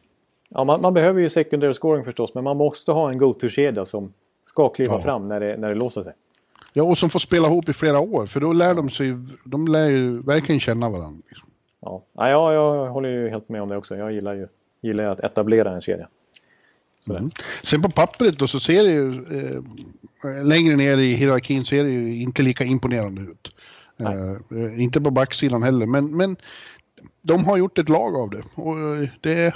Ja, man, man, behöver ju secondary scoring förstås, men man måste ha en go-to-kedja som ska kliva ja. fram när det, när det låser sig. Ja, och som får spela ihop i flera år, för då lär de sig, de lär ju verkligen känna varandra. Liksom. Ja, ja jag, håller ju helt med om det också. Jag gillar ju gillar att etablera en kedja. Mm. Sen på pappret då så ser det ju, eh, längre ner i hierarkin ser det ju inte lika imponerande ut. Eh, inte på backsidan heller, men, men de har gjort ett lag av det. Och eh, det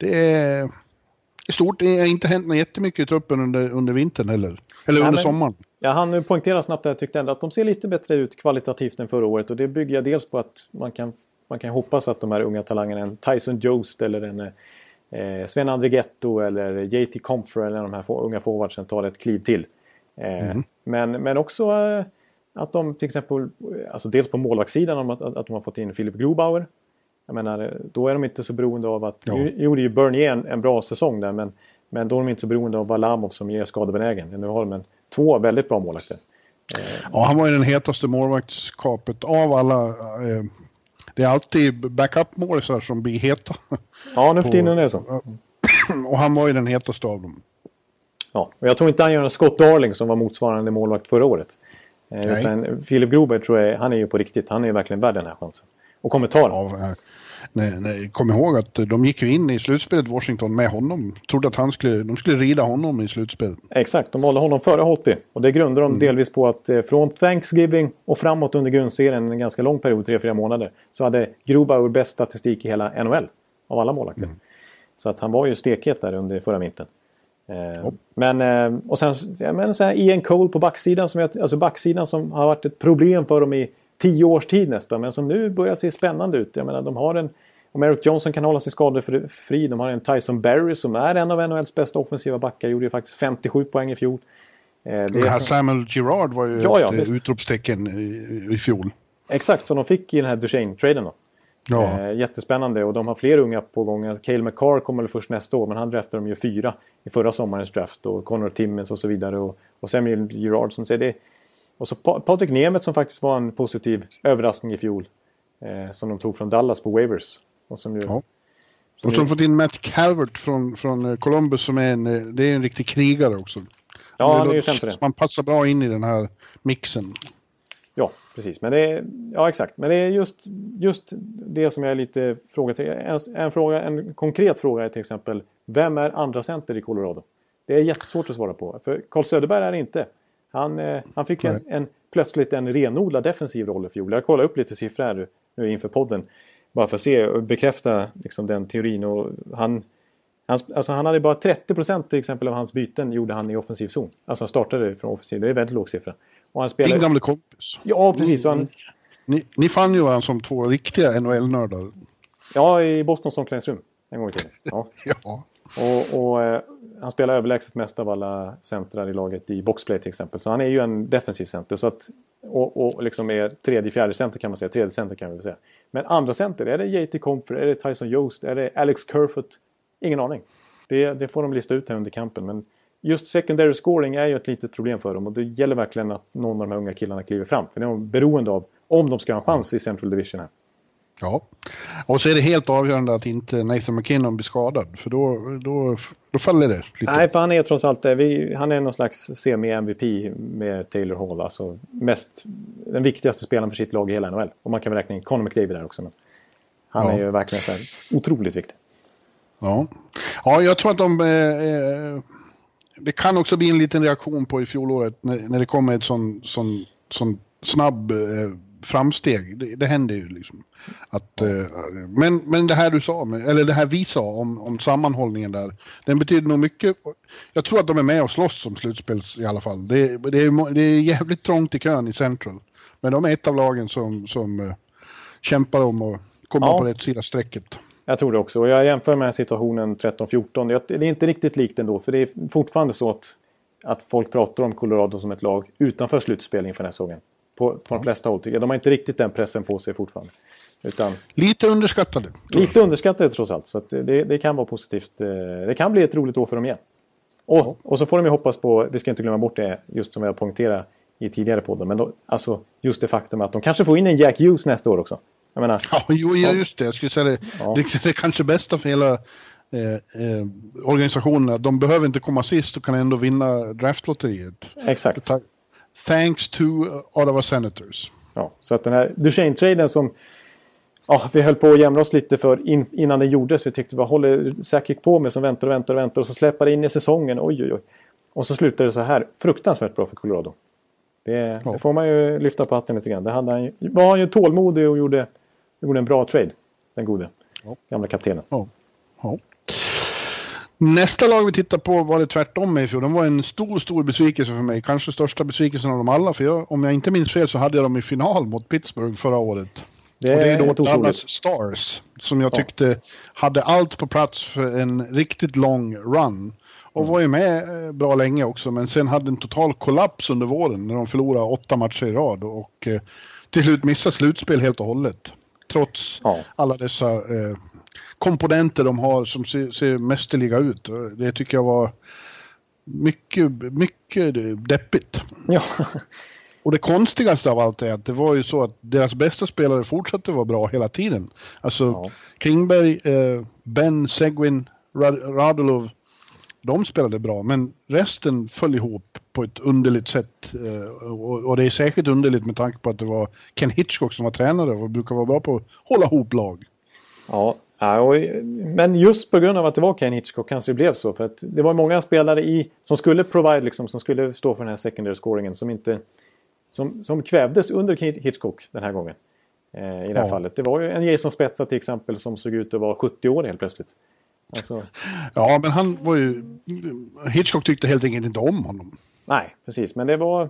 det är i stort det har inte hänt jättemycket i truppen under, under vintern heller. Eller Nej, under men, sommaren. Jag hann poängtera snabbt att jag tyckte ändå att de ser lite bättre ut kvalitativt än förra året. Och det bygger jag dels på att man kan, man kan hoppas att de här unga talangerna, en Tyson Jost eller en eh, Sven Andrighetto eller JT Comfer eller de här få, unga forwardsen tar ett kliv till. Eh, mm. men, men också eh, att de till exempel, alltså dels på målvaktssidan, att, att de har fått in Philip Grobauer jag menar, då är de inte så beroende av att... Ja. Nu gjorde ju Bernier en, en bra säsong där men, men då är de inte så beroende av Valamov som är skadebenägen. Nu har de en, två väldigt bra målvakter. Ja, han var ju den hetaste målvaktskapet av alla. Eh, det är alltid backup-målisar som blir heta. Ja, nu för tiden är det så. Och han var ju den hetaste av dem. Ja, och jag tror inte han gör en Scott Darling som var motsvarande målvakt förra året. Eh, utan Filip Groberg tror jag, han är ju på riktigt. Han är ju verkligen värd den här chansen. Och kommer ta den. Ja, nej, nej, kom ihåg att de gick ju in i slutspelet Washington med honom. Trodde att han skulle, de skulle rida honom i slutspelet. Exakt, de valde honom före Holtby. Och det grundar de mm. delvis på att eh, från Thanksgiving och framåt under grundserien, en ganska lång period, 3-4 månader, så hade Grubauer bäst statistik i hela NHL. Av alla målvakter. Mm. Så att han var ju stekhet där under förra vintern. Eh, men, eh, och sen, men så här Ian Cole på backsidan som, alltså backsidan som har varit ett problem för dem i tio års tid nästan. Men som nu börjar se spännande ut. Jag menar, de har en... Om Eric Johnson kan hålla sig skadefri. De har en Tyson Berry som är en av NHLs bästa offensiva backar. Gjorde ju faktiskt 57 poäng i fjol. Eh, det här. Samuel Girard var ju ja, ja, ett utropstecken i, i fjol. Exakt, som de fick i den här Duchene-traden då. Ja. Eh, jättespännande och de har fler unga på gång. Cale McCarr kommer väl först nästa år men han draftade de ju fyra i förra sommarens draft. Och Connor Timmins och så vidare. Och, och Samuel Girard som säger det. Och så Patrik Nemeth som faktiskt var en positiv överraskning i fjol. Eh, som de tog från Dallas på Waivers. Och som ju, ja. Som och så har de fått in Matt Calvert från, från eh, Columbus som är en, eh, det är en riktig krigare också. Ja, han är ju det. Man passar bra in i den här mixen. Ja, precis. Men det är, ja, exakt. Men det är just, just det som jag är lite fråga till. En, en, fråga, en konkret fråga är till exempel, vem är andra center i Colorado? Det är jättesvårt att svara på. För Carl Söderberg är det inte. Han, eh, han fick en, en, plötsligt en renodlad defensiv roll i fjol. Jag kollar upp lite siffror här nu inför podden. Bara för att se och bekräfta liksom, den teorin. Och han, han, alltså, han hade bara 30% till exempel av hans byten gjorde han i offensiv zon. Alltså han startade från offensiv. Det är väldigt låg siffra. Och han spelade... Din gamle kompis. Ja, precis. Han... Ni, ni fann ju varandra som två riktiga NHL-nördar. Ja, i Bostons omklädningsrum. En gång i tiden. Ja. ja. Och, och eh, han spelar överlägset mest av alla centrar i laget i boxplay till exempel. Så han är ju en defensiv center. Så att, och, och liksom är tredje, fjärde center kan man säga. Tredje center kan vi säga. Men andra center, är det JT Comfort, är det Tyson Jost, är det Alex Kerfoot? Ingen aning. Det, det får de lista ut här under kampen. Men just secondary scoring är ju ett litet problem för dem. Och det gäller verkligen att någon av de här unga killarna kliver fram. För det är de beroende av om de ska ha en chans i Central Division här. Ja, och så är det helt avgörande att inte Nathan McKinnon blir skadad. För då, då, då faller det lite. Nej, för han är trots allt vi, han är någon slags semi-MVP med Taylor Hall. Alltså mest, den viktigaste spelaren för sitt lag i hela NHL. Och man kan väl räkna in Conor McDavid där också. Men han ja. är ju verkligen så här, otroligt viktig. Ja. ja, jag tror att de... Eh, det kan också bli en liten reaktion på i fjolåret när, när det kommer ett sån, sån, sån snabb eh, framsteg. Det, det händer ju liksom. Att, eh, men, men det här du sa, eller det här vi sa om, om sammanhållningen där, den betyder nog mycket. Jag tror att de är med och slåss som slutspels i alla fall. Det, det, är, det är jävligt trångt i kön i Central. Men de är ett av lagen som, som uh, kämpar om att komma ja. på rätt sida strecket. Jag tror det också. Och jag jämför med situationen 13-14. Det är inte riktigt likt ändå. För det är fortfarande så att, att folk pratar om Colorado som ett lag utanför slutspel inför den här säsongen. På, på de flesta håll. De har inte riktigt den pressen på sig fortfarande. Utan, lite underskattade. Lite underskattade trots allt. Så det, det, kan vara positivt. Eh, det kan bli ett roligt år för dem igen. Och, ja. och så får de ju hoppas på, vi ska inte glömma bort det, just som jag poängterade i tidigare podden. Men då, alltså just det faktum att de kanske får in en Jack Hughes nästa år också. Jag menar, ja, jo, ja, just det. Jag skulle säga det. Ja. Det, det är kanske bästa för hela eh, eh, organisationen. De behöver inte komma sist och kan ändå vinna draftlotteriet. Exakt. Thanks to Ottawa Senators. Ja, så att den här Duchene-traden som ja, vi höll på att jämra oss lite för in, innan den gjordes. Vi tyckte vad håller Sakic på med som väntar och väntar och väntar och så släpper det in i säsongen. Oj, oj, oj. Och så slutade det så här. Fruktansvärt bra för Colorado. Det, ja. det får man ju lyfta på hatten lite grann. Det hade han, var han ju tålmodig och gjorde, gjorde en bra trade. Den gode. Ja. Gamla kaptenen. Ja. Nästa lag vi tittar på var det tvärtom med i fjol. De var en stor, stor besvikelse för mig. Kanske största besvikelsen av dem alla. För jag, om jag inte minns fel så hade jag dem i final mot Pittsburgh förra året. Det, och det är då Dallas Stars som jag tyckte ja. hade allt på plats för en riktigt lång run. Och mm. var ju med eh, bra länge också men sen hade en total kollaps under våren när de förlorade åtta matcher i rad och eh, till slut missade slutspel helt och hållet. Trots ja. alla dessa eh, komponenter de har som ser, ser mästerliga ut. Det tycker jag var mycket, mycket deppigt. Ja. Och det konstigaste av allt är att det var ju så att deras bästa spelare fortsatte vara bra hela tiden. Alltså ja. Kingberg, eh, Ben, Seguin, Rad Radulov, de spelade bra men resten föll ihop på ett underligt sätt. Eh, och, och, det är särskilt underligt med tanke på att det var Ken Hitchcock som var tränare och brukar vara bra på att hålla ihop lag. Ja, Ja, och, men just på grund av att det var Ken Hitchcock kanske det blev så. För att det var många spelare i, som skulle provide, liksom, som skulle stå för den här secondary scoringen som inte... Som, som kvävdes under Hitchcock den här gången. Eh, I det här ja. fallet. Det var ju en Jason Spetsa till exempel som såg ut att vara 70 år helt plötsligt. Alltså... Ja, men han var ju... Hitchcock tyckte helt enkelt inte om honom. Nej, precis. Men det var...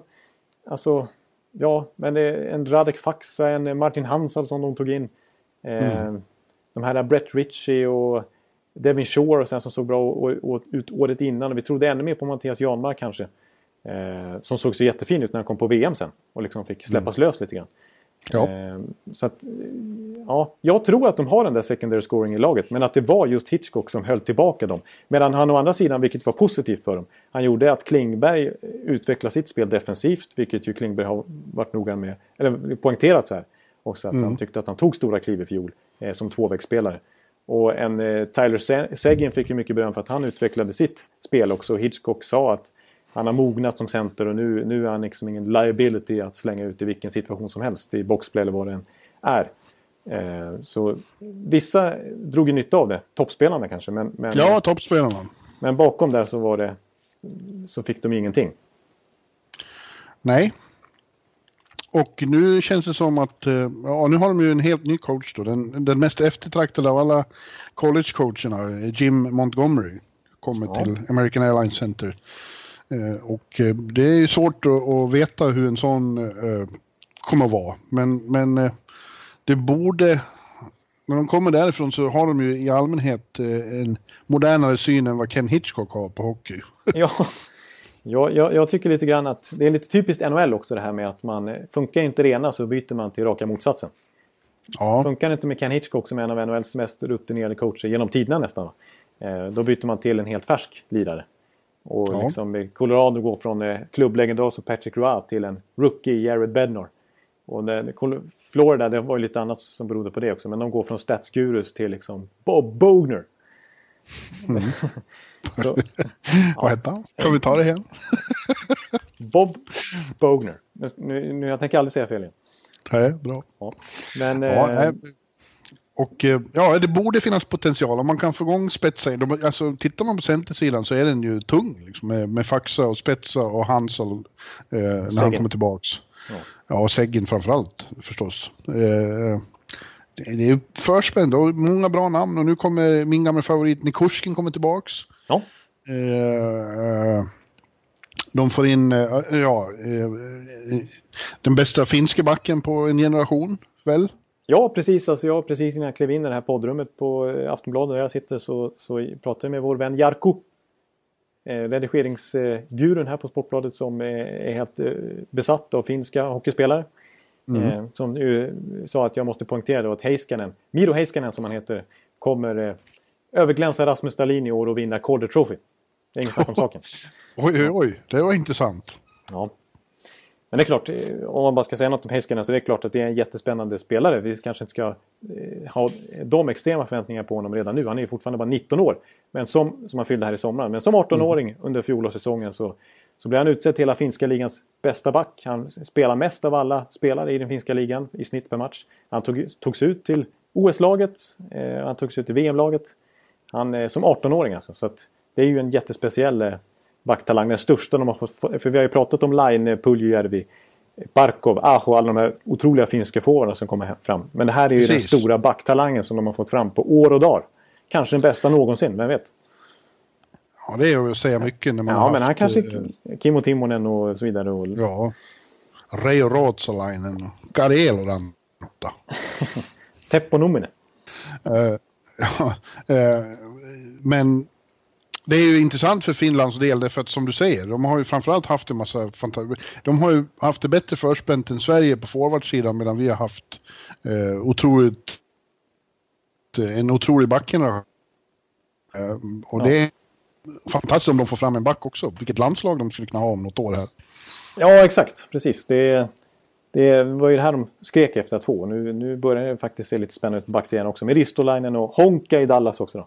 Alltså... Ja, men det en Radek Faxa, en Martin Hansal som de tog in. Eh, mm. De här Brett Ritchie och Devin Shore och sen som såg bra ut året innan. Och vi trodde ännu mer på Mattias Janmark kanske. Eh, som såg så jättefin ut när han kom på VM sen. Och liksom fick släppas mm. lös lite grann. Ja. Eh, så att, ja, jag tror att de har den där secondary scoring i laget. Men att det var just Hitchcock som höll tillbaka dem. Medan han å andra sidan, vilket var positivt för dem, han gjorde att Klingberg utvecklade sitt spel defensivt. Vilket ju Klingberg har varit noga med, eller poängterat så här. Också att mm. han tyckte att han tog stora kliv i fjol eh, som tvåvägsspelare. Och en eh, Tyler Seguin fick ju mycket beröm för att han utvecklade sitt spel också. Hitchcock sa att han har mognat som center och nu, nu är han liksom ingen liability att slänga ut i vilken situation som helst i boxplay eller vad det än är. Eh, så vissa drog ju nytta av det, toppspelarna kanske. Men, men, ja, toppspelarna. Men bakom där så var det så fick de ingenting. Nej. Och nu känns det som att, eh, ja nu har de ju en helt ny coach då. Den, den mest eftertraktade av alla college-coacherna, Jim Montgomery, kommer ja. till American Airlines Center. Eh, och eh, det är ju svårt att veta hur en sån kommer att vara. Men, men det borde, när de kommer därifrån så har de ju i allmänhet en modernare syn än vad Ken Hitchcock har på hockey. ja, ja jag, jag, tycker lite grann att det är lite typiskt NHL också det här med att man funkar inte rena så byter man till raka motsatsen. Ja. Funkar inte med Ken Hitchcock som är en av NHLs mest rutinerade coacher genom tiderna nästan. Då byter man till en helt färsk lirare. Och ja. liksom Colorado går från eh, klubblegendar som Patrick Roy till en rookie Jared Bednor. Och det, Florida, det var ju lite annat som berodde på det också. Men de går från statsgurus till liksom Bob Bogner. Mm. Så, Vad hette han? Kan vi ta det igen? Bob Bogner. Nu, nu, jag tänker aldrig säga fel igen. Nej, bra. Ja. Men, ja, eh, och eh, ja, det borde finnas potential om man kan få igång spetsar. De, alltså, tittar man på centersidan så är den ju tung liksom, med, med Faxa och Spetsa och Hansel eh, när han kommer tillbaks. Ja, ja och Seggin framförallt förstås. Eh, det, är förspänt och många bra namn och nu kommer min gamla favorit Nikushkin kommer tillbaks. Ja. Eh, de får in, eh, ja, eh, den bästa finska backen på en generation, väl? Ja, precis. Alltså jag, precis innan jag klev in i det här poddrummet på eh, Aftonbladet där jag sitter så, så pratade jag med vår vän Jarko. Eh, redigeringsgurun här på Sportbladet som är, är helt eh, besatt av finska hockeyspelare. Mm. Eh, som ju sa att jag måste poängtera att Heiskanen, Miro Heiskanen som han heter, kommer eh, överglänsa Rasmus Dahlin i år och vinna Calder Trophy. Det är inget snack om saken. oj, oj, oj, det var intressant. Ja. Men det är klart, eh, om man bara ska säga något om Heiskanen så är det klart att det är en jättespännande spelare. Vi kanske inte ska eh, ha de extrema förväntningar på honom redan nu. Han är ju fortfarande bara 19 år. Men som, som han fyllde här i somras. Men som 18-åring mm. under fjolårssäsongen så, så blev han utsedd till hela finska ligans bästa back. Han spelar mest av alla spelare i den finska ligan i snitt per match. Han tog, togs ut till OS-laget. Eh, han togs ut till VM-laget. Han eh, som 18-åring alltså. Så att det är ju en jättespeciell eh, backtalang. Den största de har fått. För vi har ju pratat om Line, Puljujärvi, Barkov, Aho, alla de här otroliga finska forwarderna som kommer fram. Men det här är ju Precis. den stora backtalangen som de har fått fram på år och dag. Kanske den bästa någonsin, vem vet? Ja, det är att säga mycket när man Ja, har men han kanske... Äh, Kimmo Timonen och så vidare. Och... Ja. Reijo Ruotsalainen och Karel Ranta. Teppo Numinen. Uh, ja, uh, men det är ju intressant för Finlands del därför att som du säger, de har ju framförallt haft en massa fantastiska... De har ju haft det bättre förspänt än Sverige på forwardsidan medan vi har haft eh, otroligt... En otrolig backgeneration. Eh, och ja. det är fantastiskt om de får fram en back också. Vilket landslag de skulle kunna ha om något år här. Ja, exakt. Precis. Det, det var ju det här de skrek efter att få. Nu, nu börjar det faktiskt se lite spännande ut på backsidan också. Med Ristolainen och Honka i Dallas också. Då.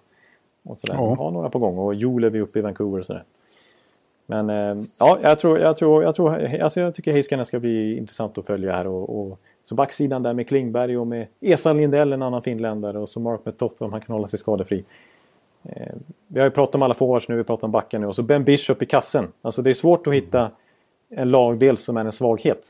Och sådär. Ja. Har några på gång och Julevi uppe i Vancouver och sådär. Men eh, ja, jag tror, jag tror, jag tror, alltså jag tycker Heiskanen ska bli intressant att följa här och, och så backsidan där med Klingberg och med Esa Lindell, en annan finländare och så Mark Metoff om han kan hålla sig skadefri. Eh, vi har ju pratat om alla forwards nu, vi pratar om backen nu och så Ben Bishop i kassen. Alltså det är svårt att hitta en lagdel som är en svaghet.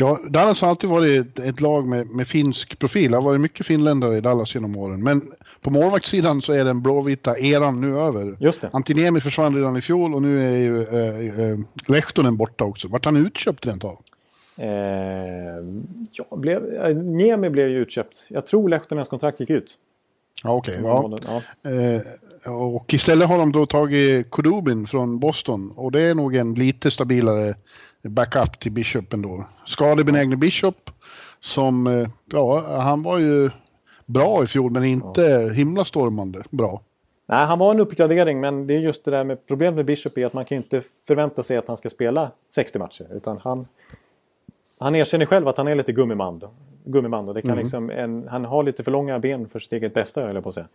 Ja, Dallas har alltid varit ett lag med, med finsk profil. Det har varit mycket finländare i Dallas genom åren. Men på målvaktssidan så är den blåvita eran nu över. Just det. Antiniemi försvann redan i fjol och nu är ju eh, eh, Lehtonen borta också. Vart han utköpt rent av? Eh, ja, blev, eh, Niemi blev ju utköpt. Jag tror Lehtonens kontrakt gick ut. Ja, okej. Okay, ja. ja. Eh, och istället har de då tagit Kudubin från Boston och det är nog en lite stabilare backup till Bishop ändå. Skadebenägne Bishop som, eh, ja, han var ju bra i fjol men inte ja. himla stormande bra. Nej, han var en uppgradering men det är just det där med problemet med Bishop är att man kan inte förvänta sig att han ska spela 60 matcher. Utan han, han erkänner själv att han är lite gummiman. gummiman och det kan mm. liksom en, han har lite för långa ben för sitt eget bästa höll jag på att säga.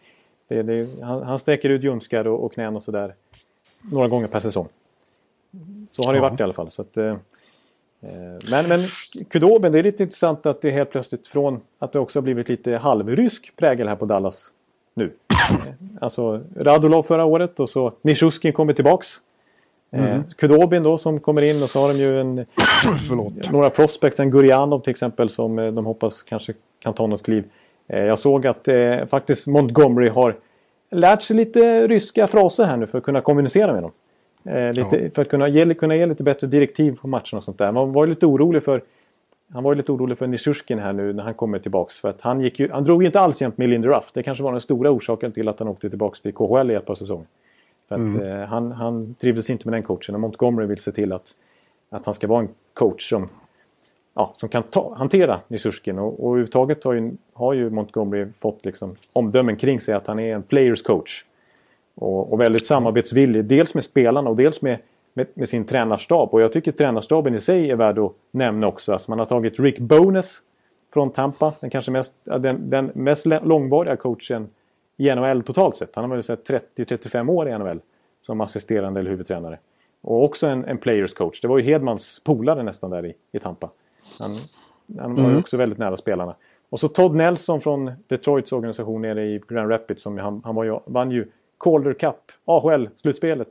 Det, det, han, han sträcker ut ljumskar och, och knän och sådär några gånger per säsong. Så har det ja. varit i alla fall. Så att, eh, eh, men, men Kudoben, det är lite intressant att det helt plötsligt från att det också har blivit lite halvrysk prägel här på Dallas nu. alltså Radulov förra året och så Nishuskin kommer tillbaks. Eh, mm. Kudobin då som kommer in och så har de ju en, några prospects, en Gurianov till exempel som de hoppas kanske kan ta något kliv. Jag såg att eh, faktiskt Montgomery har lärt sig lite ryska fraser här nu för att kunna kommunicera med dem. Eh, lite, ja. För att kunna ge, kunna ge lite bättre direktiv på matchen och sånt där. Man var ju lite orolig för han var ju lite orolig för Nishushkin här nu när han kommer tillbaks. För att han, gick ju, han drog ju inte alls jämt med Lindy Ruff. Det kanske var den stora orsaken till att han åkte tillbaks till KHL i ett par säsonger. För att, mm. eh, han, han trivdes inte med den coachen och Montgomery vill se till att, att han ska vara en coach som, ja, som kan ta, hantera Nishushkin. Och, och överhuvudtaget har ju, har ju Montgomery fått liksom omdömen kring sig att han är en players coach. Och, och väldigt samarbetsvillig. Dels med spelarna och dels med, med, med, sin tränarstab. Och jag tycker tränarstaben i sig är värd att nämna också. Alltså man har tagit Rick Bones från Tampa. Den kanske mest, den, den mest långvariga coachen i NHL totalt sett. Han har varit 30-35 år i NHL som assisterande eller huvudtränare. Och också en, en players coach. Det var ju Hedmans polare nästan där i, i Tampa. Han, han var ju mm. också väldigt nära spelarna. Och så Todd Nelson från Detroits organisation nere i Grand Rapids. Som han, han var ju, vann ju Calder Cup, AHL-slutspelet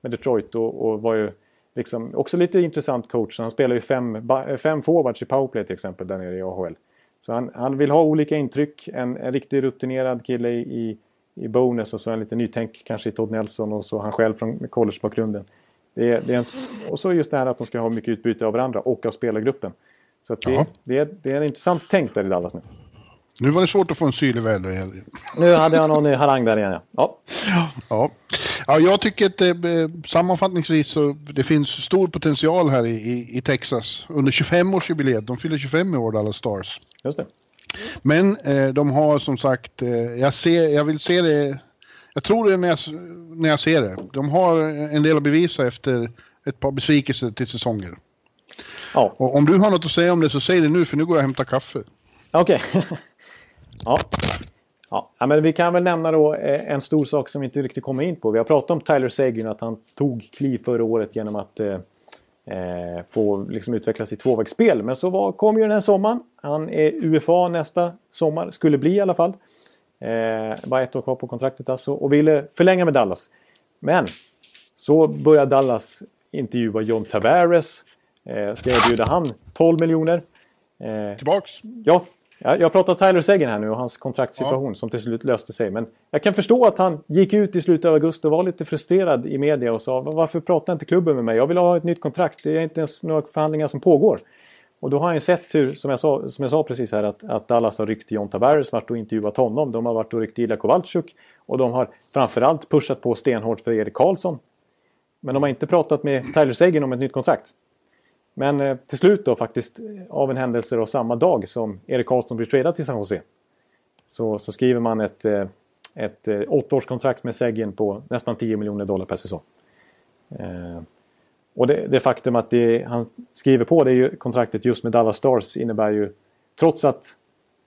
med Detroit och, och, var ju liksom också lite intressant coach. Han spelar ju fem, fem forwards i powerplay till exempel där nere i AHL. Så han, han vill ha olika intryck. En, en riktigt rutinerad kille i, i bonus och så en lite nytänk kanske i Todd Nelson och så han själv från collegebakgrunden. Det det är en, och så just det här att de ska ha mycket utbyte av varandra och av spelargruppen. Så det, det, det är en intressant tänk där i Dallas nu. Nu var det svårt att få en syrlig väl. Nu hade jag någon harang där igen, ja. Ja, ja. jag tycker att eh, sammanfattningsvis så det finns stor potential här i, i, i Texas under 25-årsjubileet. De fyller 25 i år, alla Stars. Just det. Men eh, de har som sagt, eh, jag, ser, jag vill se det, jag tror det när jag, när jag ser det. De har en del att bevisa efter ett par besvikelser till säsonger. Ja. Och om du har något att säga om det så säg det nu för nu går jag och hämtar kaffe. Okej. Okay. Ja. Ja, men vi kan väl nämna då eh, en stor sak som vi inte riktigt kommer in på. Vi har pratat om Tyler Seguin, att han tog kliv förra året genom att eh, eh få liksom utveckla sitt tvåvägsspel. Men så var, kom ju den här sommaren. Han är UFA nästa sommar, skulle bli i alla fall. Eh, bara ett år kvar på kontraktet alltså och ville förlänga med Dallas. Men så började Dallas intervjua John Tavares. Eh, ska erbjuda han 12 miljoner. Eh, Tillbaks? Ja, Ja, jag pratar Tyler Seguin här nu och hans kontraktssituation ja. som till slut löste sig. Men jag kan förstå att han gick ut i slutet av augusti och var lite frustrerad i media och sa varför pratar inte klubben med mig? Jag vill ha ett nytt kontrakt. Det är inte ens några förhandlingar som pågår. Och då har han ju sett hur, som jag sa, som jag sa precis här, att, att Dallas har ryckt John Tavares, varit och intervjuat honom. De har varit och ryckt Ilja Kowalczyk. Och de har framförallt pushat på stenhårt för Erik Karlsson. Men de har inte pratat med Tyler Seguin om ett nytt kontrakt. Men eh, till slut då faktiskt eh, av en händelse då samma dag som Erik Karlsson blir tradad till San Jose. Så, så skriver man ett, eh, ett eh, åttaårskontrakt med Seguin på nästan 10 miljoner dollar per säsong. Eh, och det, det, faktum att det, han skriver på det ju, kontraktet just med Dallas Stars innebär ju trots att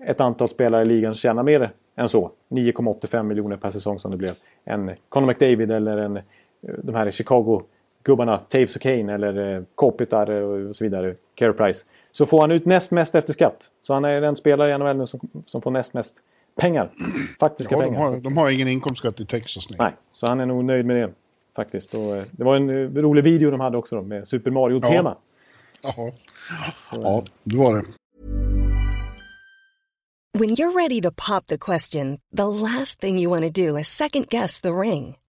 ett antal spelare i ligan tjänar mer än så. 9,85 miljoner per säsong som det blev. En Conor McDavid eller en, eh, de här i Chicago gubbarna Taves och Kane eller eh, Kopitar och så vidare, Care Price. Så får han ut näst mest efter skatt. Så han är den spelare i NHL nu som, som får näst mest pengar. Faktiska ja, pengar. De har, de har ingen inkomstskatt i Texas nu. Nej, så han är nog nöjd med det. Faktiskt. Och, eh, det var en uh, rolig video de hade också då, med Super Mario-tema. Ja. Ja, ja det var det. When you're ready to pop the question, the last thing you want to do is second guess the ring.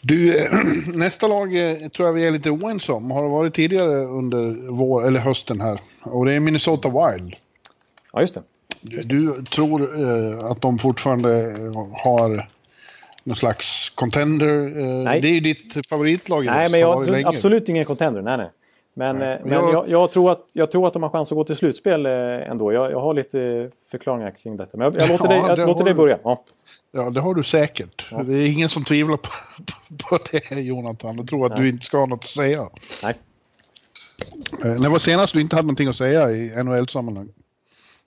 Du, nästa lag eh, tror jag vi är lite oense om. Har det varit tidigare under vår, eller hösten här. Och det är Minnesota Wild. Ja, just det. Du, du tror eh, att de fortfarande har någon slags contender? Eh, Nej. Det är ju ditt favoritlag i Nej, men jag tror länge. absolut ingen contender. Nej, nej. Men, Nej. eh, men Jag- jag, jag, tror att, jag tror att de har chans att gå till slutspel eh, ändå. Jag, jag har lite förklaringar kring detta. Men jag, låter, Ja, dig, låter dig börja. Ja. Ja, det har du säkert. Det är ingen som tvivlar på, på det, Jonathan, och tror att Nej. du inte ska ha något att säga. Nej. Eh, När var senast du inte hade någonting att säga i NHL-sammanhang?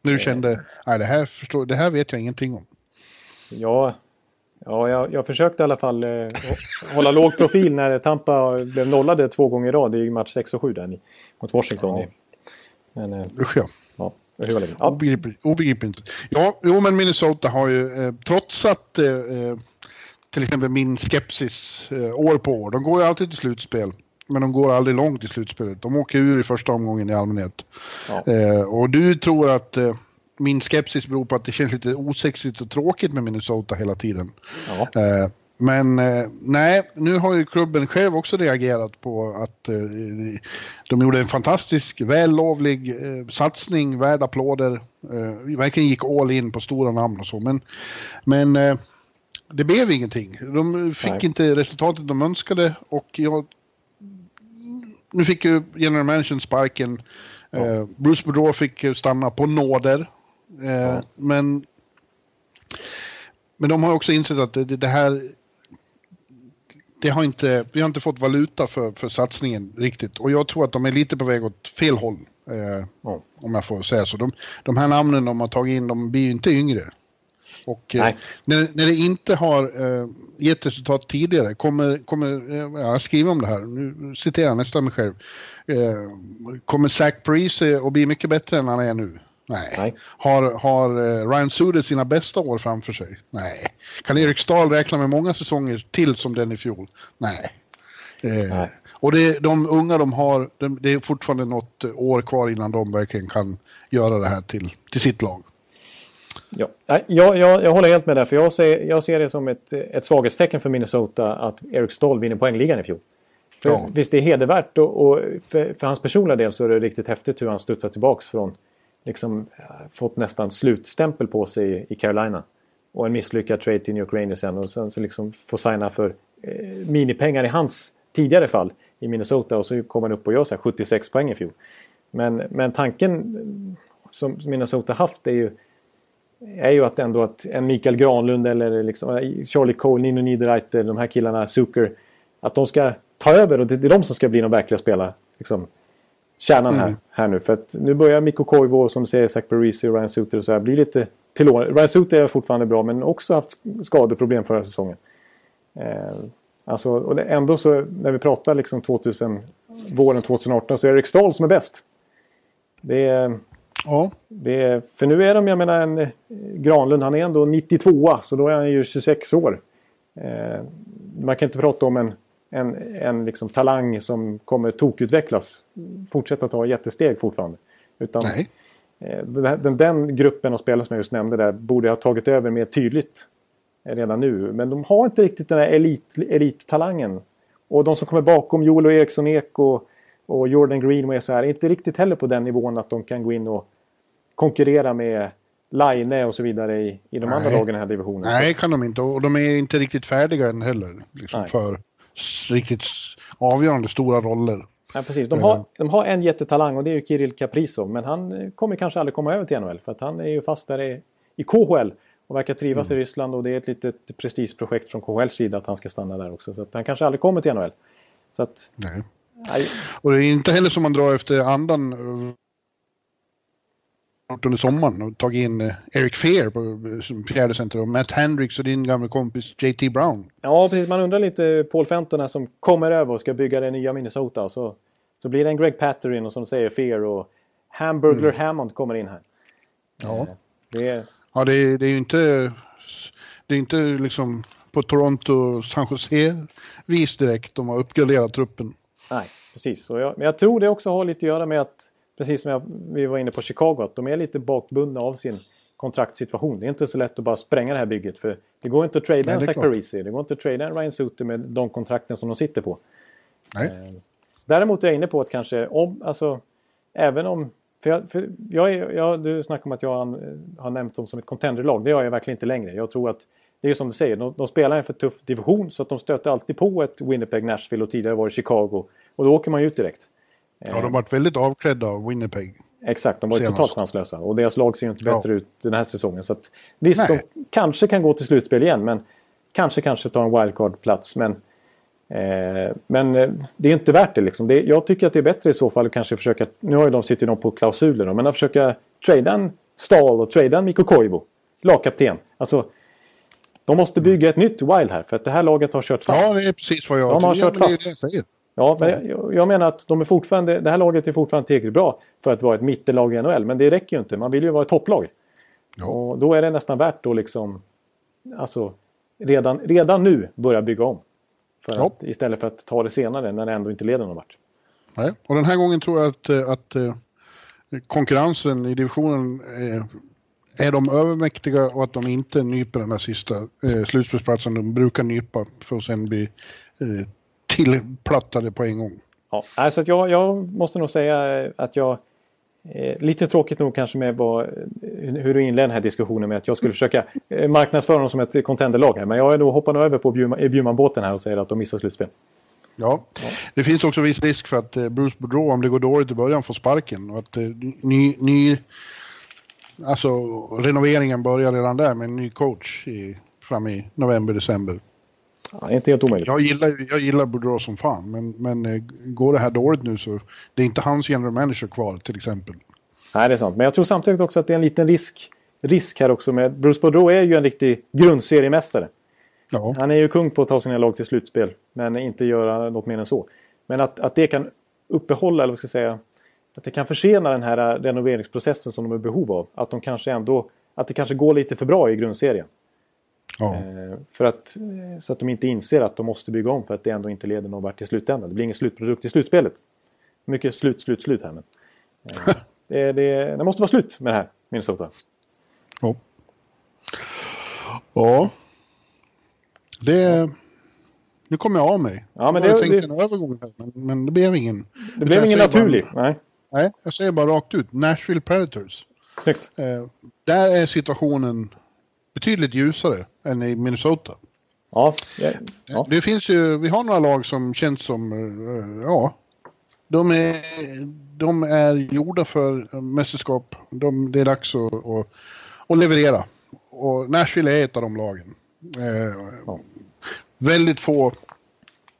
Du kände, nej det här, förstår, det här vet jag ingenting om. Ja, ja jag, jag försökte i alla fall eh, hå- hålla låg profil när Tampa blev nollade två gånger i rad i match 6 och 7 där mot Washington. Ja. Men eh, Usch ja. ja? Ja, Obegripligt. Obegripligt. Ja, jo men Minnesota har ju eh, trots att eh, eh, till exempel min skepsis eh, år på år, de går ju alltid till slutspel. Men de går aldrig långt i slutspelet. De åker ur i första omgången i allmänhet. Ja. Eh, och du tror att eh, min skepsis beror på att det känns lite osexigt och tråkigt med Minnesota hela tiden. ja. Eh, men eh, nej, nu har ju klubben själv också reagerat på att eh, de gjorde en fantastisk, vällovlig satsning, värd applåder. Eh, verkligen gick all in på stora namn och så. Men, men det blev ingenting. De fick Nej. inte resultatet de önskade och jag... Nu fick ju general managern sparken. Eh, Bruce Boudreau fick stanna på nåder. Eh, Men men de har också insett att det, det här... Det har inte, vi har inte fått valuta för, för satsningen riktigt. Och jag tror att de är lite på väg åt fel håll. Eh, Ja. Om jag får säga så. De, de här namnen de har tagit in, de blir ju inte yngre. Och eh, när, när det inte har eh, gett resultat tidigare, kommer, kommer eh, jag skriver om det här, nu citerar jag nästan mig själv. Eh, kommer Zach Parise att bli mycket bättre än han är nu? Nej. Nej. Har, har eh, Ryan Suder sina bästa år framför sig? Nej. Kan Erik Stahl räkna med många säsonger till som den i fjol? Nej. Eh, Nej. Och det, de unga de har, de, det är fortfarande något år kvar innan de verkligen kan göra det här till, till sitt lag. Ja, jag, jag, jag håller helt med där. För jag ser, jag ser det som ett, ett svaghetstecken för Minnesota att Eric Stahl vinner poängligan i fjol. För, Ja. Visst, det är hedervärt och, och för, för hans personliga del så är det riktigt häftigt hur han studsar tillbaks från liksom eh, fått nästan slutstämpel på sig i, Carolina. Och en misslyckad trade till New York Rangers sen och sen så liksom få signa för eh, minipengar i hans tidigare fall i Minnesota och så kommer han upp och gör så här 76 poäng i fjol. Men, men tanken eh, som Minnesota haft är ju är ju att ändå att en Mikael Granlund eller liksom eh, Charlie Cole, Nino Niederreiter, de här killarna, Zucker, att de ska ta över och det är de som ska bli de verkliga spelarna. liksom, kärnan här, här nu. För att nu börjar Mikko Koivu som säger Zach Parisi och Ryan Suter och så här bli lite till lån. Ryan Suter är fortfarande bra men också haft skadeproblem förra säsongen. Eh, alltså, och ändå så när vi pratar liksom 2000, våren 2018 så är det Eric Stahl som är bäst. Det är... Ja, Det för nu är de, jag menar, en eh, Granlund, han är ändå 92 så då är han ju 26 år. Eh, man kan inte prata om en, en, en liksom talang som kommer tokutvecklas. Fortsätta ta jättesteg fortfarande. Utan eh, den, den, gruppen av spelare som jag just nämnde där borde ha tagit över mer tydligt eh, redan nu. Men de har inte riktigt den här elit, elittalangen. Och de som kommer bakom, Joel och Eriksson Ek och, och Jordan Greenway så här, är inte riktigt heller på den nivån att de kan gå in och konkurrera med Line och så vidare i, i de Nej. andra lagen i den här divisionen. Nej, kan de inte. Och de är inte riktigt färdiga än heller. Liksom, för riktigt avgörande stora roller. Ja, precis. De, har, de har en jättetalang och det är ju Kirill Kaprizov. Men han eh, kommer kanske aldrig komma över till NHL. För att han är ju fast där i, i KHL. Och verkar trivas i Ryssland och det är ett litet prestigeprojekt från KHLs sida att han ska stanna där också. Så att han kanske aldrig kommer till NHL. Så att, Nej. nej, Och det är inte heller som man drar efter andan. Eh, gjort under sommaren och tagit in eh, Eric Fear på, som fjärde center och Matt Hendricks och din gamla kompis JT Brown. Ja, precis. Man undrar lite Paul Fenton som kommer över och ska bygga det nya Minnesota. Och så, så blir det en Greg Patterin och som säger Fear och Hamburglar mm. Hammond kommer in här. Ja, eh, det är, ja, det är, det är ju inte... Det är inte liksom på Toronto San Jose-vis direkt de har uppgraderat truppen. Nej, precis. Och jag, men jag tror det också har lite att göra med att, precis som jag, vi var inne på Chicago, att de är lite bakbundna av sin kontraktssituation. Det är inte så lätt att bara spränga det här bygget. För det går inte att trada en Zach Parisi, det går inte att trada en Ryan Suter med de kontrakten som de sitter på. Nej. Eh, däremot är jag inne på att kanske, om, alltså, även om för jag, för jag, är, jag, du snackar om att jag har nämnt dem som ett contenderlag. Det gör jag verkligen inte längre. Jag tror att det är som du säger, de, de spelar en för tuff division så att de stöter alltid på ett Winnipeg, Nashville och tidigare var det Chicago. Och då åker man ju ut direkt. Ja, de varit väldigt avklädda av Winnipeg. Exakt, de var ju totalt chanslösa. Och deras lag ser ju inte ja. bättre ut den här säsongen. Så att, visst, Nej. de kanske kan gå till slutspel igen, men kanske, kanske ta en wildcard-plats. Men, eh, men eh, det är inte värt det liksom. Det, jag tycker att det är bättre i så fall att kanske försöka, nu har ju de, sitter de på klausuler, men att försöka trada en Stahl och trada en Mikko Koivu, lagkapten. Alltså, de måste bygga ett nytt Wild här för att det här laget har kört fast. Ja, det är precis vad jag De har kört fast. Ja, men jag, jag, menar att de är fortfarande, det här laget är fortfarande tillräckligt bra för att vara ett mittellag i NHL. Men det räcker ju inte. Man vill ju vara ett topplag. Ja. Och då är det nästan värt att liksom, alltså, redan, redan nu börja bygga om. För ja. att, istället för att ta det senare när det ändå inte leder någon vart. Nej, och den här gången tror jag att, att, att eh, konkurrensen i divisionen är är de övermäktiga och att de inte nyper den här sista eh, slutspelsplatsen de brukar nypa för att sen bli eh, tillplattade på en gång. Ja, alltså jag, jag måste nog säga att jag Eh, lite tråkigt nog kanske med vad, hur du inledde den här diskussionen med att jag skulle försöka eh, marknadsföra dem som ett contenderlag här. Men jag är nog hoppar över på Bjurman-båten här och säger att de missar slutspel. Ja. ja. det finns också viss risk för att eh, Bruce Boudreau, om det går dåligt i början, får sparken. Och att eh, ny, ny Alltså renoveringen börjar redan där med en ny coach i, fram i november, december. Ja, inte helt omöjligt. Jag gillar, jag gillar Boudreau som fan, men, men eh, går det här dåligt nu så det är inte hans general manager kvar till exempel. Nej, det är sant. Men jag tror samtidigt också att det är en liten risk, risk här också med... Bruce Boudreau är ju en riktig grundseriemästare. Ja. Han är ju kung på att ta sina lag till slutspel, men inte göra något mer än så. Men att, att det kan uppehålla, eller vad ska jag säga, att det kan försena den här renoveringsprocessen som de är i behov av. Att, de kanske ändå, att det kanske går lite för bra i grundserien. Ja. Eh, för att, så att de inte inser att de måste bygga om för att det ändå inte leder någon vart i slutändan. Det blir ingen slutprodukt i slutspelet. Mycket slut, slut, slut här. Men, eh, det, det, det, måste vara slut med det här, Minnesota. Ja. Ja. Det... Nu kommer jag av mig. Ja, men jag det, tänkte det, en övergång här, men, men det blev ingen. Det blev ingen naturlig. Bara, nej. Nej, jag säger bara rakt ut. Nashville Predators. Snyggt. Eh, där är situationen betydligt ljusare än i Minnesota. Ja, ja, ja. Det finns ju, vi har några lag som känns som, eh, ja, de är, de är gjorda för mästerskap. De, det är dags att, att, att leverera. Och Nashville är ett av de lagen. Eh, ja. Väldigt få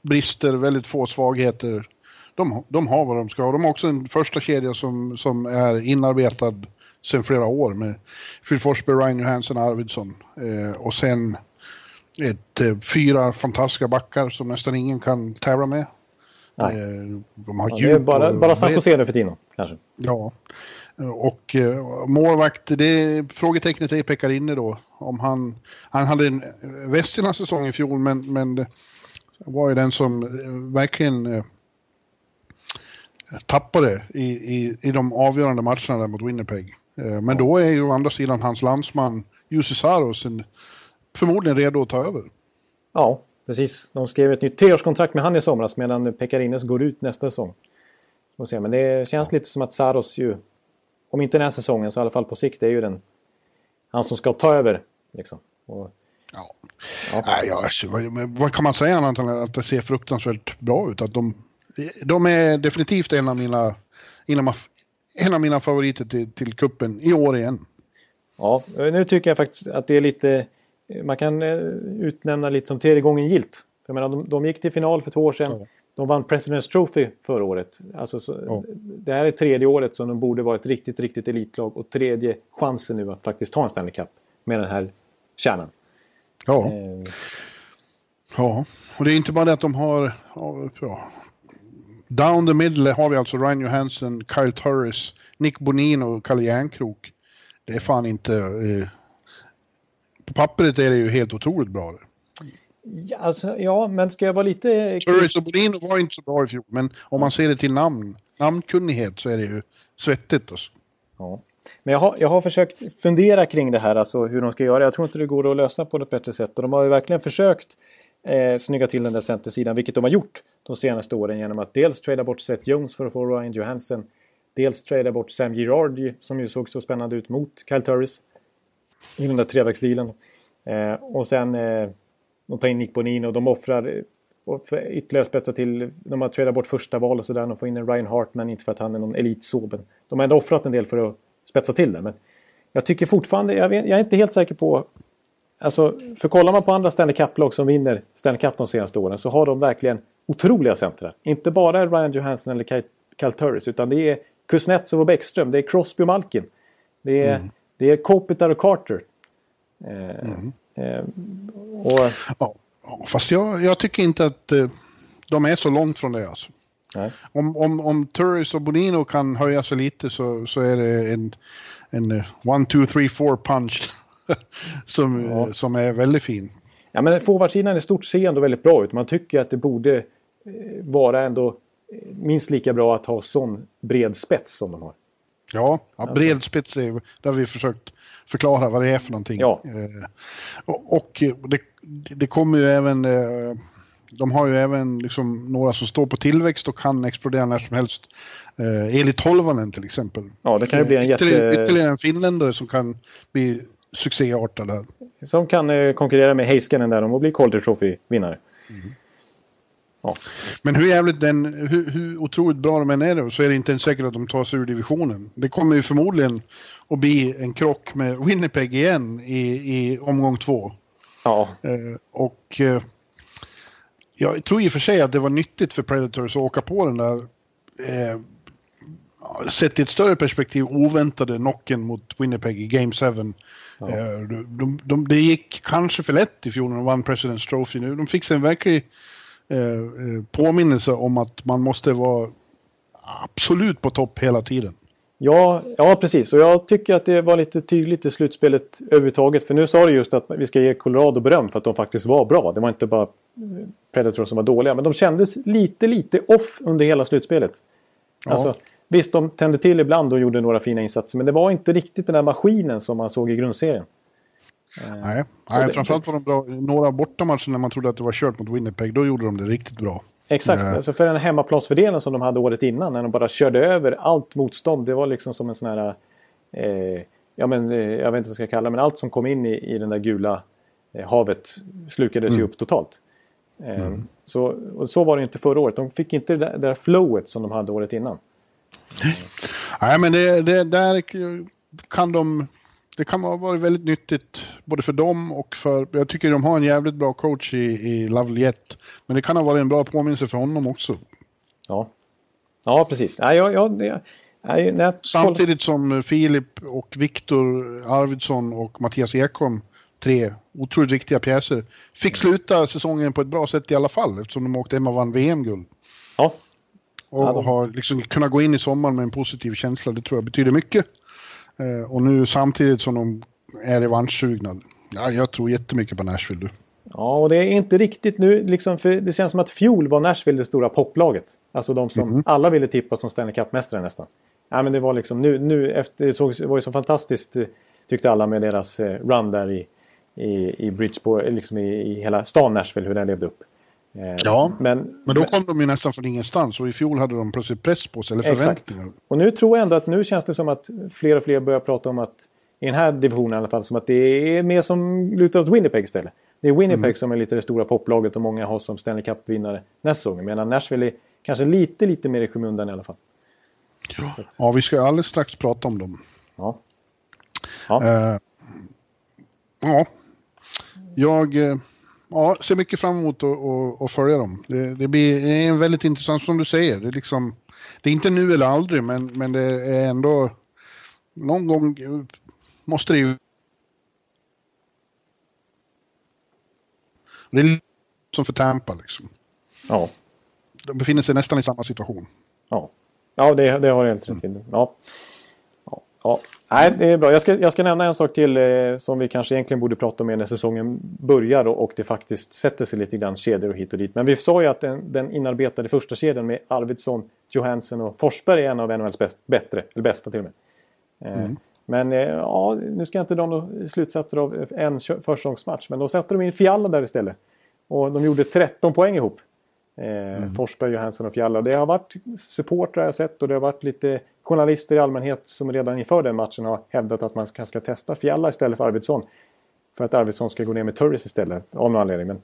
brister, väldigt få svagheter de, de har vad de ska. De har också en första kedja som, som är inarbetad sedan flera år med Phil Forsberg, Ryan Johansson och Arvidsson. Eh, och sen ett, eh, fyra fantastiska backar som nästan ingen kan tävla med. Nej. Eh, de har ja, det är bara, bara San Jose nu för tiden kanske. Ja. Och eh, målvakt, det frågetecknet är Pekarinne då. Om han, han hade en västerna säsong i fjol men, men var ju den som eh, verkligen eh, tappade i, i, i de avgörande matcherna där mot Winnipeg. Eh, men då är ju å andra sidan hans landsman Jussi Saros förmodligen redo att ta över. Ja, precis. De skrev ett nytt treårskontrakt med han i somras medan Pekarines går ut nästa säsong. Men det känns lite som att Saros ju, om inte den här säsongen så i alla fall på sikt, är ju den han som ska ta över. Liksom. Och, ja. Ja. Nej, ja, alltså, vad, vad, kan man säga annat än att det ser fruktansvärt bra ut? Att de de är definitivt en av mina, en av, mina favoriter till, till kuppen i år igen. Ja, nu tycker jag faktiskt att det är lite... Man kan eh, utnämna lite som tredje gången gilt. Jag menar, de, de gick till final för två år sedan. Ja. de vann President's Trophy förra året. Alltså, så, Ja. Det här är tredje året som de borde vara ett riktigt, riktigt elitlag och tredje chansen nu att faktiskt ta en Stanley Cup med den här kärnan. Ja, Eh, ja. Och det är inte bara det att de har... ja, Ja, down the middle har vi alltså Ryan Johansson, Kyle Turris, Nick Bonin och Kalle Järnkrok. Det är fan inte... Eh, på pappret är det ju helt otroligt bra. ja, alltså, ja, men ska jag vara lite... Turris och Bonin var inte så bra i fjol, men om man ser det till namn, namnkunnighet så är det ju svettigt alltså. Ja. Men jag har, jag har försökt fundera kring det här, alltså hur de ska göra. Jag tror inte det går att lösa på något bättre sätt. Och de har ju verkligen försökt eh, snygga till den där centersidan, vilket de har gjort de senaste åren genom att dels trada bort Seth Jones för att få Ryan Johansson. Dels trada bort Sam Girard som ju såg så spännande ut mot Kyle Turris. I den där trevägsdealen. Eh, och sen eh, de tar in Nick Bonino och de offrar eh, och för ytterligare spetsa till. De har tradat bort första val och sådär. De får in en Ryan Hartman, inte för att han är någon elitsoben. De har ändå offrat en del för att spetsa till det. Men jag tycker fortfarande, jag, vet, jag är inte helt säker på... Alltså, för kollar man på andra Stanley Cup-lag som vinner Stanley Cup de senaste åren så har de verkligen otroliga centrar. Inte bara Ryan Johansson eller Kyle, Kyle Turris utan det är Kuznetsov och Bäckström, det är Crosby och Malkin. Det är, det är Kopitar och Carter. Eh, eh, och, Ja, ja, fast jag, jag tycker inte att eh, de är så långt från det alltså. nej. Om, om, om Turris och Bonino kan höja sig lite så, så är det en, en eh, one, two, three, four punch som, Ja. som är väldigt fin. Ja, men forwardsidan i stort ser ändå väldigt bra ut. Man tycker att det borde eh, vara ändå eh, minst lika bra att ha sån bred spets som de har. Ja, ja bred spets är har vi försökt förklara vad det är för någonting. Ja. Eh, och och det, det kommer ju även, de har ju även liksom några som står på tillväxt och kan explodera när som helst. Eh, Eli Tolvanen till exempel. Ja, det kan ju bli en jätte... ytterligare en finländare som kan bli succéartad här. Som kan eh, konkurrera med Heiskanen där om att bli Calder Trophy-vinnare. Ja. Men hur jävligt den, hur, hur otroligt bra de än är så är det inte ens säkert att de tar sig ur divisionen. Det kommer ju förmodligen att bli en krock med Winnipeg igen i, i omgång två. ja, Eh, och eh, jag tror i och för sig att det var nyttigt för Predators att åka på den där, eh, sett i ett större perspektiv, oväntade knocken mot Winnipeg i Game 7. Eh, de, de, de, det gick kanske för lätt i fjol när de vann President's Trophy. Nu de fick sig en verklig eh, eh, påminnelse om att man måste vara absolut på topp hela tiden. Ja, ja, precis. Och jag tycker att det var lite tydligt i slutspelet överhuvudtaget. För nu sa du just att vi ska ge Colorado beröm för att de faktiskt var bra. Det var inte bara eh, Predator som var dåliga. Men de kändes lite, lite off under hela slutspelet. Ja. Alltså, visst, de tände till ibland och gjorde några fina insatser. Men det var inte riktigt den där maskinen som man såg i grundserien. Nej, och Nej det- framförallt var de bra. Några bortamatcher när man trodde att det var kört mot Winnipeg, då gjorde de det riktigt bra. Exakt, Nej. alltså för den hemmaplansfördelen som de hade året innan när de bara körde över allt motstånd. Det var liksom som en sån här, eh, ja men eh, jag vet inte vad jag ska kalla det, men allt som kom in i, i den där gula eh, havet slukades ju upp totalt. Eh, så, och så var det inte förra året. De fick inte det där, det där flowet som de hade året innan. Nej, men det, det där kan de... Det kan ha varit väldigt nyttigt både för dem och för... Jag tycker de har en jävligt bra coach i, i Lavaliette. Men det kan ha varit en bra påminnelse för honom också. Ja, ja precis. Nej, jag, jag, det, nej, jag Samtidigt som Filip och Viktor Arvidsson och Mattias Ekholm, tre otroligt viktiga pjäser, fick sluta säsongen på ett bra sätt i alla fall eftersom de åkte hem och vann VM-guld. Ja, Och Ja, de- har liksom kunnat gå in i sommaren med en positiv känsla, det tror jag betyder mycket. Eh, och nu samtidigt som de är revanschsugna. Ja, jag tror jättemycket på Nashville. Du. Ja, och det är inte riktigt nu, liksom, för det känns som att fjol var Nashville det stora poplaget. Alltså de som alla ville tippa som Stanley Cup-mästare nästan. Ja, men det var liksom nu, nu efter, det, såg, det var ju så fantastiskt eh, tyckte alla med deras eh, run där i, i, i Bridgeport, liksom i, i hela stan Nashville, hur den levde upp. Eh, Ja, men, Men då kom de ju nästan från ingenstans och i fjol hade de plötsligt press på sig, eller Exakt. förväntningar. Och nu tror jag ändå att nu känns det som att fler och fler börjar prata om att i den här divisionen i alla fall som att det är mer som lutar åt Winnipeg istället. Det är Winnipeg som är lite det stora poplaget och många har som Stanley Cup-vinnare nästa säsong. Medan Nashville är kanske lite, lite mer i skymundan i alla fall. Ja, vi ska alldeles strax prata om dem. Ja. Ja. Eh, ja, jag... Eh, ja, ser mycket fram emot att följa dem. Det, det blir det är en väldigt intressant, som du säger, det är liksom, det är inte nu eller aldrig, men, men det är ändå, någon gång måste det ju Det är som för Tampa liksom. Ja. De befinner sig nästan i samma situation. Ja, ja det, det har du helt rätt i. Ja. Ja. Nej, det är bra. Jag ska, jag ska nämna en sak till eh, som vi kanske egentligen borde prata om när säsongen börjar och, och det faktiskt sätter sig lite grann kedjor och hit och dit. Men vi sa ju att den, den inarbetade första kedjan med Arvidsson, Johansson och Forsberg är en av NHLs bäst, bättre, eller bästa till och med. Eh, mm. Men eh, ja, nu ska jag inte dra några slutsatser av en försäsongsmatch. Men då satte de in Fialla där istället. Och de gjorde 13 poäng ihop. Eh, mm. Forsberg, Johansson och Fialla. Det har varit supportrar jag sett och det har varit lite journalister i allmänhet som redan inför den matchen har hävdat att man ska, ska testa Fialla istället för Arvidsson. För att Arvidsson ska gå ner med Turris istället av någon anledning. Men,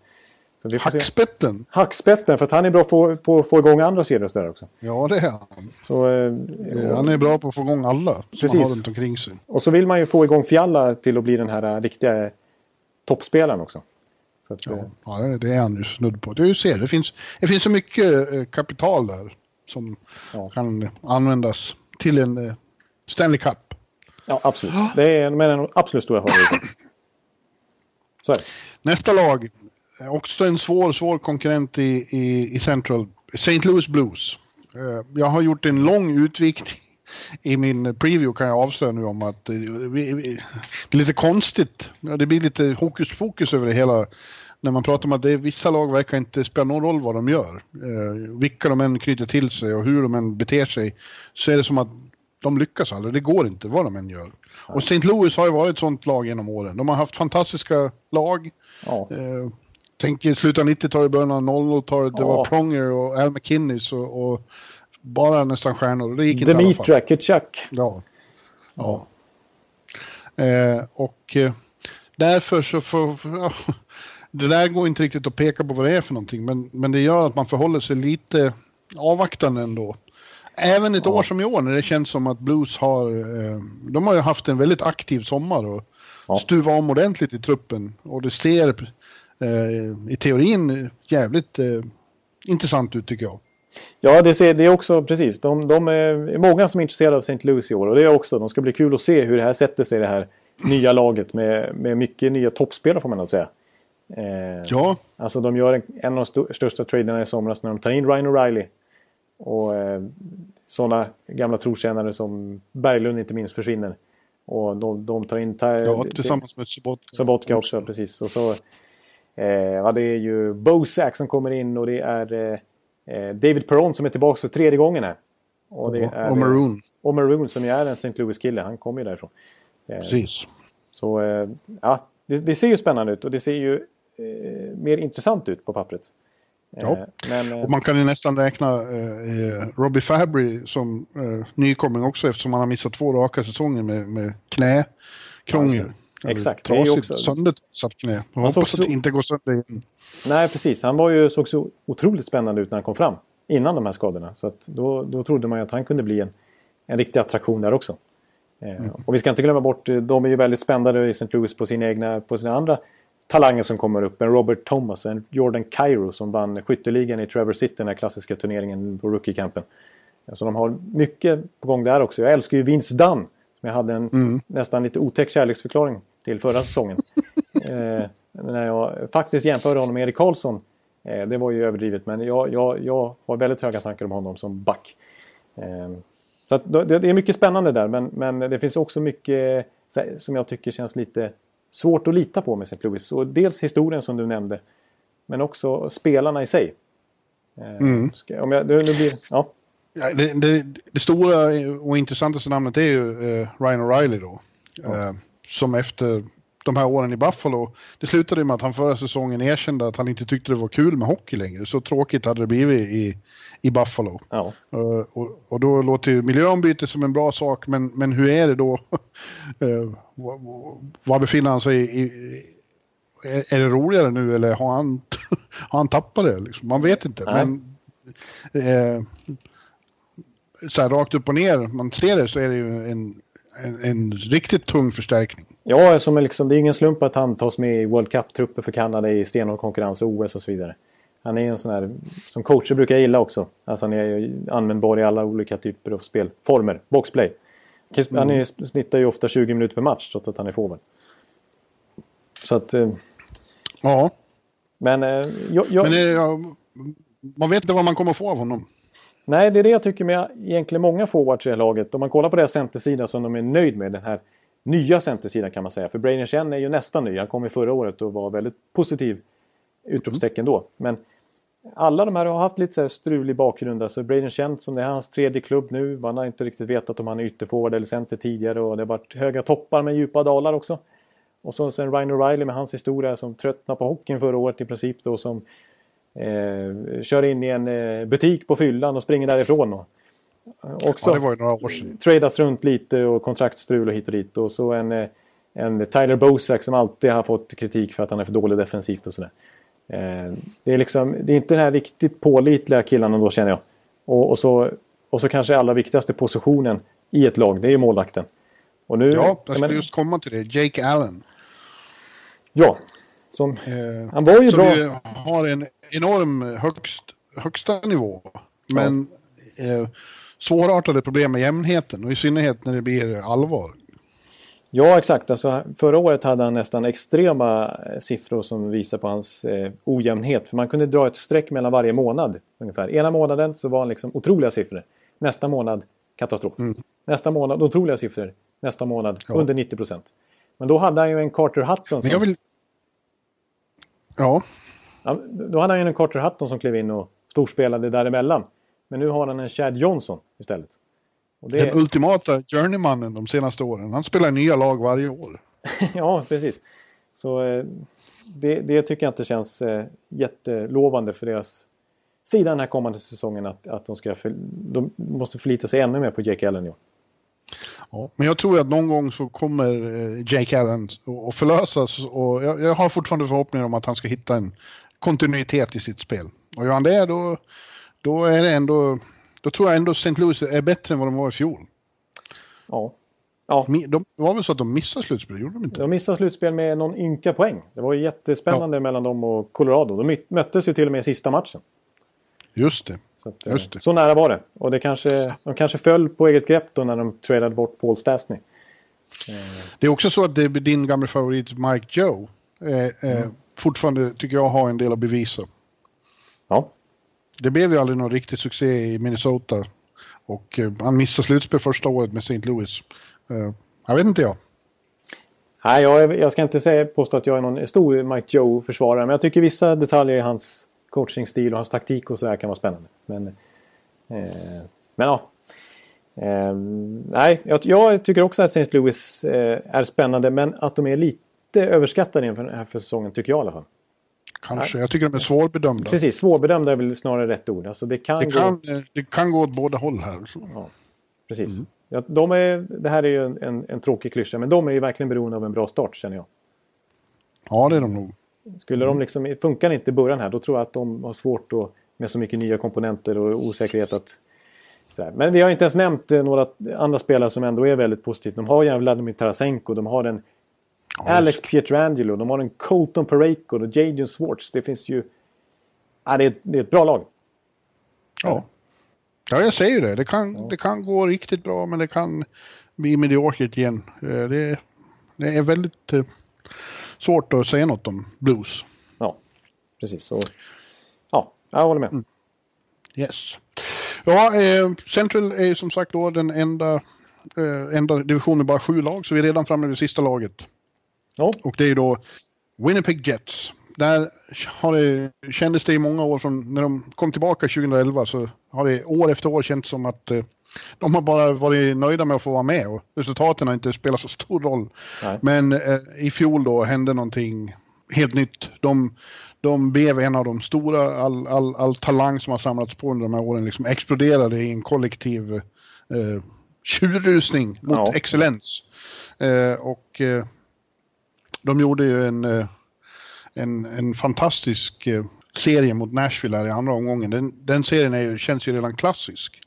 Hackspetten! Hackspetten, för att han är bra på, på att få igång andra serier där också. Ja, det är han. Så, eh, han är bra på att få igång alla som precis. han har runt omkring sig. Och så vill man ju få igång Fialla till att bli den här uh, riktiga toppspelaren också. Så att, ja, ja, det är han ju snudd på. Du ser, det finns, det finns så mycket uh, kapital där som ja. kan användas till en Stanley Cup. Ja, absolut. Det är en av de absolut stora favoriterna. Nästa lag, Också en svår, svår konkurrent i, i, i Central, St. Louis Blues. Eh, jag har gjort en lång utvikning i min preview kan jag avslöja nu om att eh, det är lite konstigt. Det blir lite hokus pokus över det hela. När man pratar om att det är, vissa lag verkar inte spela någon roll vad de gör. Eh, vilka de än knyter till sig och hur de än beter sig så är det som att de lyckas aldrig. Det går inte vad de än gör. Och St. Louis har ju varit ett sånt lag genom åren. De har haft fantastiska lag. Ja. Eh, Tänk i slutet av 90-talet, början av 00-talet. Det ja. var Pronger och Al McKinnis och, och, bara nästan stjärnor. Det gick inte Dimitra Kitchuk. Ja. ja. Eh, och eh, därför så får... Det där går inte riktigt att peka på vad det är för någonting. Men, men det gör att man förhåller sig lite avvaktande ändå. Även ett ja. år som i år när det känns som att Blues har... Eh, de har ju haft en väldigt aktiv sommar och ja. stuvat om ordentligt i truppen. Och det ser Eh, i teorin jävligt eh, intressant ut tycker jag. Ja, det, ser, det är också precis. De, de är många som är intresserade av St. Louis i år och det är också. De ska bli kul att se hur det här sätter sig det här nya laget med, med mycket nya toppspelare får man nog säga. Eh, ja. Alltså de gör en, en av de största traderna i somras när de tar in Ryan O'Reilly. Och eh, sådana gamla trotjänare som Berglund inte minst försvinner. Och de, de tar in... Ja, tillsammans med Sobotka. Sobotka också, precis. Och så Eh, ja, det är ju Bozak som kommer in och det är eh, eh, David Perron som är tillbaka för tredje gången här. Och, det är, och Maroon. Och Maroon som ju är en St. Louis-kille. Han kommer ju därifrån. Precis. Så ja, det, det, ser ju spännande ut och det ser ju eh, mer intressant ut på pappret. Ja, men, och man kan ju nästan räkna eh, Robbie Fabry som eh, nykomling också eftersom han har missat två raka säsonger med, med knäkrångel. Exakt. Trasigt, det är också... söndersatt knä. Jag hoppas så... att det inte går sönder igen. Nej, precis. Han var ju, såg så otroligt spännande ut när han kom fram. Innan de här skadorna. Så att då, då trodde man ju att han kunde bli en, en riktig attraktion där också. Eh, mm. Och vi ska inte glömma bort, de är ju väldigt spännande i St. Louis på sina egna, på sina andra talanger som kommer upp. En Robert Thomas, en Jordan Cairo som vann skytteligan i Trevor City, den här klassiska turneringen på rookie-campen. Så de har mycket på gång där också. Jag älskar ju Vince Dunn. Som jag hade en mm. nästan lite otäck kärleksförklaring till förra säsongen. eh, när jag faktiskt jämförde honom med Erik Karlsson. Eh, det var ju överdrivet men jag, jag, jag har väldigt höga tankar om honom som back. Eh, så det, det, är mycket spännande där men, men det finns också mycket som jag tycker känns lite svårt att lita på med St. Louis. Och dels historien som du nämnde. Men också spelarna i sig. Eh, mm. Om jag, det blir, ja. Ja, det, det, det, stora och intressantaste namnet är ju eh, Ryan O'Reilly då. Ja. Eh, som efter de här åren i Buffalo, det slutade med att han förra säsongen erkände att han inte tyckte det var kul med hockey längre. Så tråkigt hade det blivit i, i Buffalo. Ja. Uh, och, och, då låter ju miljöombyte som en bra sak, men, men hur är det då? uh, var befinner han sig i, i är, det roligare nu eller har han, har han tappat det? Liksom? Man vet inte. Nej. Men, uh, så här, rakt upp och ner, man ser det så är det ju en en, en riktigt tung förstärkning. Ja, som är liksom, det är ingen slump att han tas med i World Cup-trupper för Kanada i stenhård konkurrens, OS och så vidare. Han är en sån här, som coacher brukar jag gilla också. Alltså han är användbar i alla olika typer av spelformer. Boxplay. Han är, mm. snittar ju ofta 20 minuter per match trots att han är forward. Så att... Eh, ja. Men, eh, jag, jag... men det, ja, man vet inte vad man kommer få av honom. Nej, det är det jag tycker med egentligen många forwards i det här laget. Om man kollar på deras centersida som de är nöjd med, den här nya centersidan kan man säga. För Brainer Chen är ju nästan ny. Han kom ju förra året och var väldigt positiv utropstecken då. Men alla de här har haft lite så här strulig bakgrund. Alltså Braden Chen, som det är hans tredje klubb nu. Man har inte riktigt vetat om han är ytterforward eller center tidigare. Och det har varit höga toppar med djupa dalar också. Och så sen Ryan O'Reilly med hans historia som tröttnade på hockeyn förra året i princip då. Som eh, kör in i en eh, butik på fyllan och springer därifrån. Och, också ja, det var ju några år sedan. Tradas runt lite och kontraktstrul och hit och dit. Och så en, eh, en Tyler Bosak som alltid har fått kritik för att han är för dålig defensivt och sådär. Eh, det, är liksom, det är inte den här riktigt pålitliga killarna då känner jag. Och, och, så, och så kanske allra viktigaste positionen i ett lag, det är ju målvakten. Och nu, ja, jag skulle just komma till det. Jake Allen. Ja, som, eh, han var ju som bra. Som har en enorm högst, högsta nivå. Men ja. eh, svårartade problem med jämnheten och i synnerhet när det blir allvar. Ja, exakt. Alltså, förra året hade han nästan extrema eh, siffror som visar på hans eh, ojämnhet. För man kunde dra ett streck mellan varje månad. ungefär. Ena månaden så var han liksom otroliga siffror. Nästa månad katastrof. Mm. Nästa månad otroliga siffror. Nästa månad ja. under 90 procent. Men då hade han ju en Carter Hutton som... Vill... Ja. ja. Då hade han ju en Carter Hutton som klev in och storspelade däremellan. Men nu har han en Chad Johnson istället. Det... Den ultimata journeymannen de senaste åren. Han spelar nya lag varje år. ja, precis. Så eh, det, det, tycker jag inte känns eh, jättelovande för deras sida den här kommande säsongen. Att, att de, ska för, de måste förlita sig ännu mer på Jake Allen i år. Ja, men jag tror att någon gång så kommer eh, Jake Allen att förlösas och jag, jag har fortfarande förhoppningar om att han ska hitta en kontinuitet i sitt spel. Och gör han det då, då är det ändå då tror jag ändå St. Louis är bättre än vad de var i fjol. Ja. ja. De, det var väl så att de missade slutspel, gjorde de inte? De missade slutspel med någon ynka poäng. Det var jättespännande ja. mellan dem och Colorado. De möttes ju till och med i sista matchen. Just det. Så, att, det. så nära var det. Och det kanske, de kanske föll på eget grepp då när de tradade bort Paul Stastny. Det är också så att det är din gamla favorit Mike Joe eh, mm. fortfarande tycker jag har en del att bevisa. Ja det blev ju aldrig någon riktig succé i Minnesota. Och eh, han missade slutspel första året med St. Louis. Uh, jag vet inte jag. Nej, jag, jag ska inte säga, påstå att jag är någon stor Mike Joe-försvarare. Men jag tycker vissa detaljer i hans coachingstil och hans taktik och sådär kan vara spännande. Men, eh, men ja. Eh, nej, jag, jag, tycker också att St. Louis eh, är spännande. Men att de är lite överskattade inför den här säsongen tycker jag i alla fall. Kanske. Jag tycker de är svårbedömda. Precis, svårbedömda är väl snarare rätt ord. Alltså det, kan det, gå... kan, det kan gå åt båda håll här. Ja, precis. Mm. Ja, de är, det här är ju en, en, en tråkig klyscha, men de är ju verkligen beroende av en bra start känner jag. Ja, det är de nog. Skulle de liksom, funkar inte i början här, då tror jag att de har svårt att, med så mycket nya komponenter och osäkerhet att... Men vi har inte ens nämnt eh, några andra spelare som ändå är väldigt positivt. De har ju Vladimir Tarasenko, de har en Alex Pietrangelo, de har en Colton Pareko och Jadon Swartz. Det finns ju... Ja, det, är, det är ett bra lag. Ja. Ja, jag säger det. Det kan, ja. det kan gå riktigt bra, men det kan bli mediokert igen. Eh, det, det är väldigt eh, svårt att säga något om blues. Ja, precis. Ja, jag håller med. Mm. Yes. Ja, eh, Central är som sagt då den enda, eh, enda divisionen bara sju lag, så vi är redan framme vid sista laget. Ja. Och det är då Winnipeg Jets. Där har det, kändes det i många år från när de kom tillbaka 2011 så har det år efter år känts som att eh, de har bara varit nöjda med att få vara med och resultaten har inte spelat så stor roll. Nej. Men eh, i fjol då hände någonting helt nytt. De, de blev en av de stora, all, all, all talang som har samlats på under de här åren liksom exploderade i en kollektiv eh, tjurrusning mot ja. excellens. Eh, och eh, de gjorde ju en, eh, en, en fantastisk eh, serie mot Nashville här i andra omgången. Den, den serien ju, känns ju redan klassisk.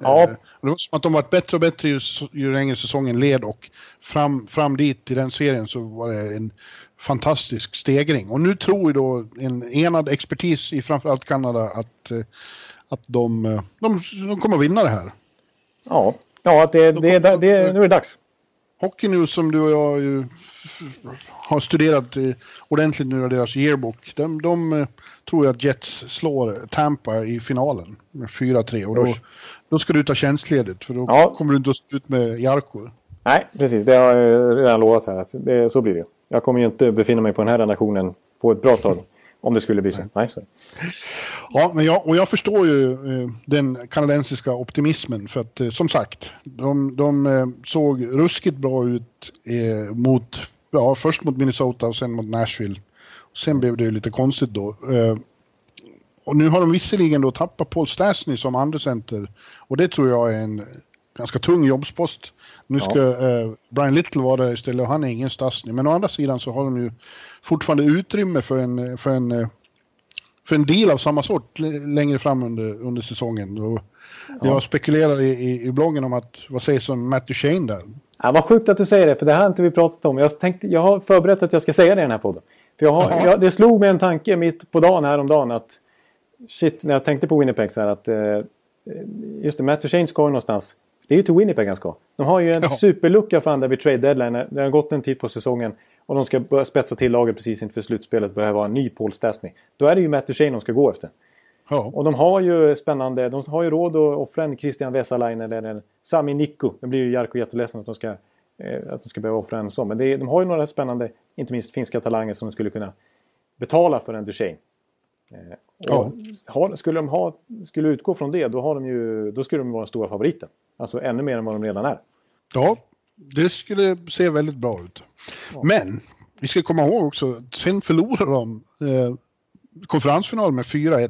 Ja. Eh, det var som att de varit bättre och bättre ju, ju längre säsongen led och fram, fram dit i den serien så var det en fantastisk stegring. Och nu tror ju då en enad expertis i framförallt Kanada att, eh, att de, eh, de, de kommer att vinna det här. Ja, ja att det, det, det, det, nu är det dags. Hockey News som du och jag ju har studerat ordentligt nu av deras yearbook. De, de tror jag att Jets slår Tampa i finalen med 4-3 och då, då ska du ta tjänstledigt för då Ja. kommer du inte att stå ut med Jarko. Nej, precis. Det har jag redan lovat här. Att det, så blir det. Jag kommer ju inte befinna mig på den här redaktionen på ett bra tag. Om det skulle bli så. Nej, så. Ja, men jag, och jag förstår ju eh, den kanadensiska optimismen för att eh, som sagt, de, de eh, såg ruskigt bra ut eh, mot, ja först mot Minnesota och sen mot Nashville. Sen blev det ju lite konstigt då. Och nu har de visserligen då tappat Paul Stastny som andra center och det tror jag är en ganska tung jobbspost. Nu ska eh, Brian Little vara där istället och han är ingen Stastny. Men å andra sidan så har de ju fortfarande utrymme för en, för en eh, för en deal av samma sort längre fram under, under säsongen. Och Jag spekulerar i, i, i bloggen om att, vad sägs om Matt Duchene där? Ja, vad sjukt att du säger det, för det här har inte vi pratat om. Jag, tänkte, jag har förberett att jag ska säga det i den här podden. För jag har, jag, det slog mig en tanke mitt på dagen häromdagen att... Shit, när jag tänkte på Winnipeg så här att... Eh, just det, Matt Duchene ska ju någonstans. Det är ju till Winnipeg han ska. De har ju en Ja. superlucka för där vid trade deadline. Det har gått en tid på säsongen. Och de ska börja spetsa till laget precis inför slutspelet. Börja vara en ny Paul Stastny. Då är det ju Matt Duchene de ska gå efter. Ja, Och de har ju spännande, de har ju råd att offra en Christian Vesalainen eller en Sami Nikko. Det blir ju Jarkko jätteledsen att de ska, eh, att de ska behöva offra en sån. Men är, de har ju några spännande, inte minst finska talanger som de skulle kunna betala för en Duchene. Eh, och har, skulle de ha, skulle utgå från det, då, de ju, då skulle de vara den stora favoriten. Alltså ännu mer än vad de redan är. ja, det skulle se väldigt bra ut. Men vi ska komma ihåg också, sen förlorade de eh, konferensfinal med 4-1.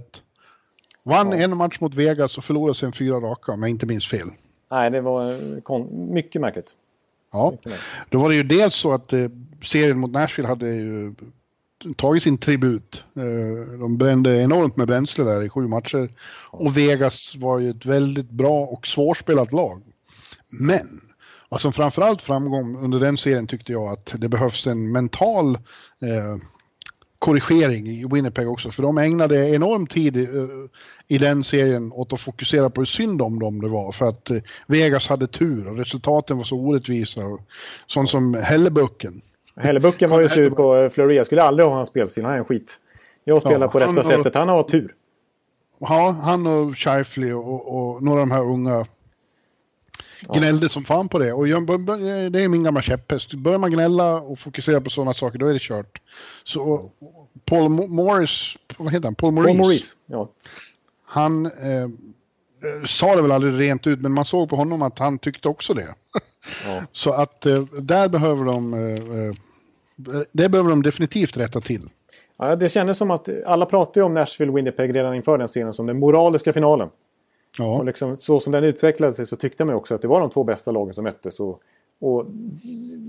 Vann en match mot Vegas och förlorade sen fyra raka om jag inte minns fel. Nej, det var eh, mycket märkligt. Ja, Mycket märkligt. då var det ju dels så att eh, serien mot Nashville hade ju tagit sin tribut. Eh, de brände enormt med bränsle där i sju matcher. Och Vegas var ju ett väldigt bra och svårspelat lag. Men vad som framförallt framgång under den serien tyckte jag att det behövs en mental eh, korrigering i Winnipeg också. För de ägnade enorm tid i, eh, i den serien åt att fokusera på hur synd om dem det var. För att eh, Vegas hade tur och resultaten var så orättvisa. Sånt som Hellebucken. Hellebucken var ju sur på eh, Fleury. Jag skulle aldrig ha hans spelstil. Han är en skit. Jag spelar Ja, på han har- sättet. Han har tur. Ja, han och Scheifele och, och några av de här unga gnällde som fan på det. Och jag, det är min gamla käpphäst. Börjar man gnälla och fokusera på sådana saker, då är det kört. Så Paul Mo- Morris, vad heter han? Paul Maurice. Paul Maurice. Ja. Han eh, eh, sa det väl aldrig rent ut, men man såg på honom att han tyckte också det. Ja. Så att eh, där behöver de, eh, eh, det behöver de definitivt rätta till. Ja, det kändes som att alla pratade om Nashville-Winnipeg redan inför den serien som den moraliska finalen. Ja, Och liksom, så som den utvecklade sig så tyckte man också att det var de två bästa lagen som möttes. Och, och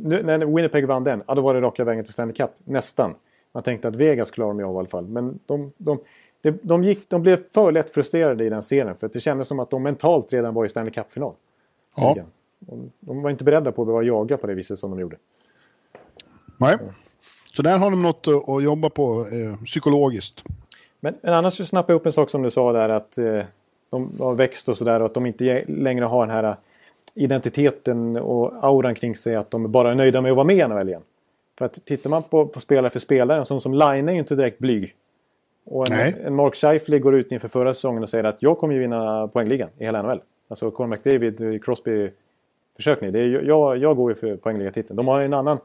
nu, när Winnipeg vann den, ja, då var det raka vägen till Stanley Cup. Nästan. Man tänkte att Vegas klarar de av i alla fall. Men de, de, de, de, gick, de blev för lätt frustrerade i den serien. För att det kändes som att de mentalt redan var i Stanley Cup-final. ja. De, var inte beredda på att behöva jaga på det viset som de gjorde. Nej. Så där har de något att, jobba på eh, psykologiskt. Men, men annars så snappade jag upp en sak som du sa där att eh, de har växt och sådär och att de inte längre har den här eh, identiteten och auran kring sig att de bara är nöjda med att vara med i NHL igen. För att tittar man på, på spelare för spelare, en sån som Line är ju inte direkt blyg. Och en, Nej. en Mark Scheifele går ut inför förra säsongen och säger att jag kommer ju vinna poängligan i hela NHL. Alltså Conor McDavid, Crosby, försök ni. Det är, jag, jag går ju för poängligatiteln. De har en annan...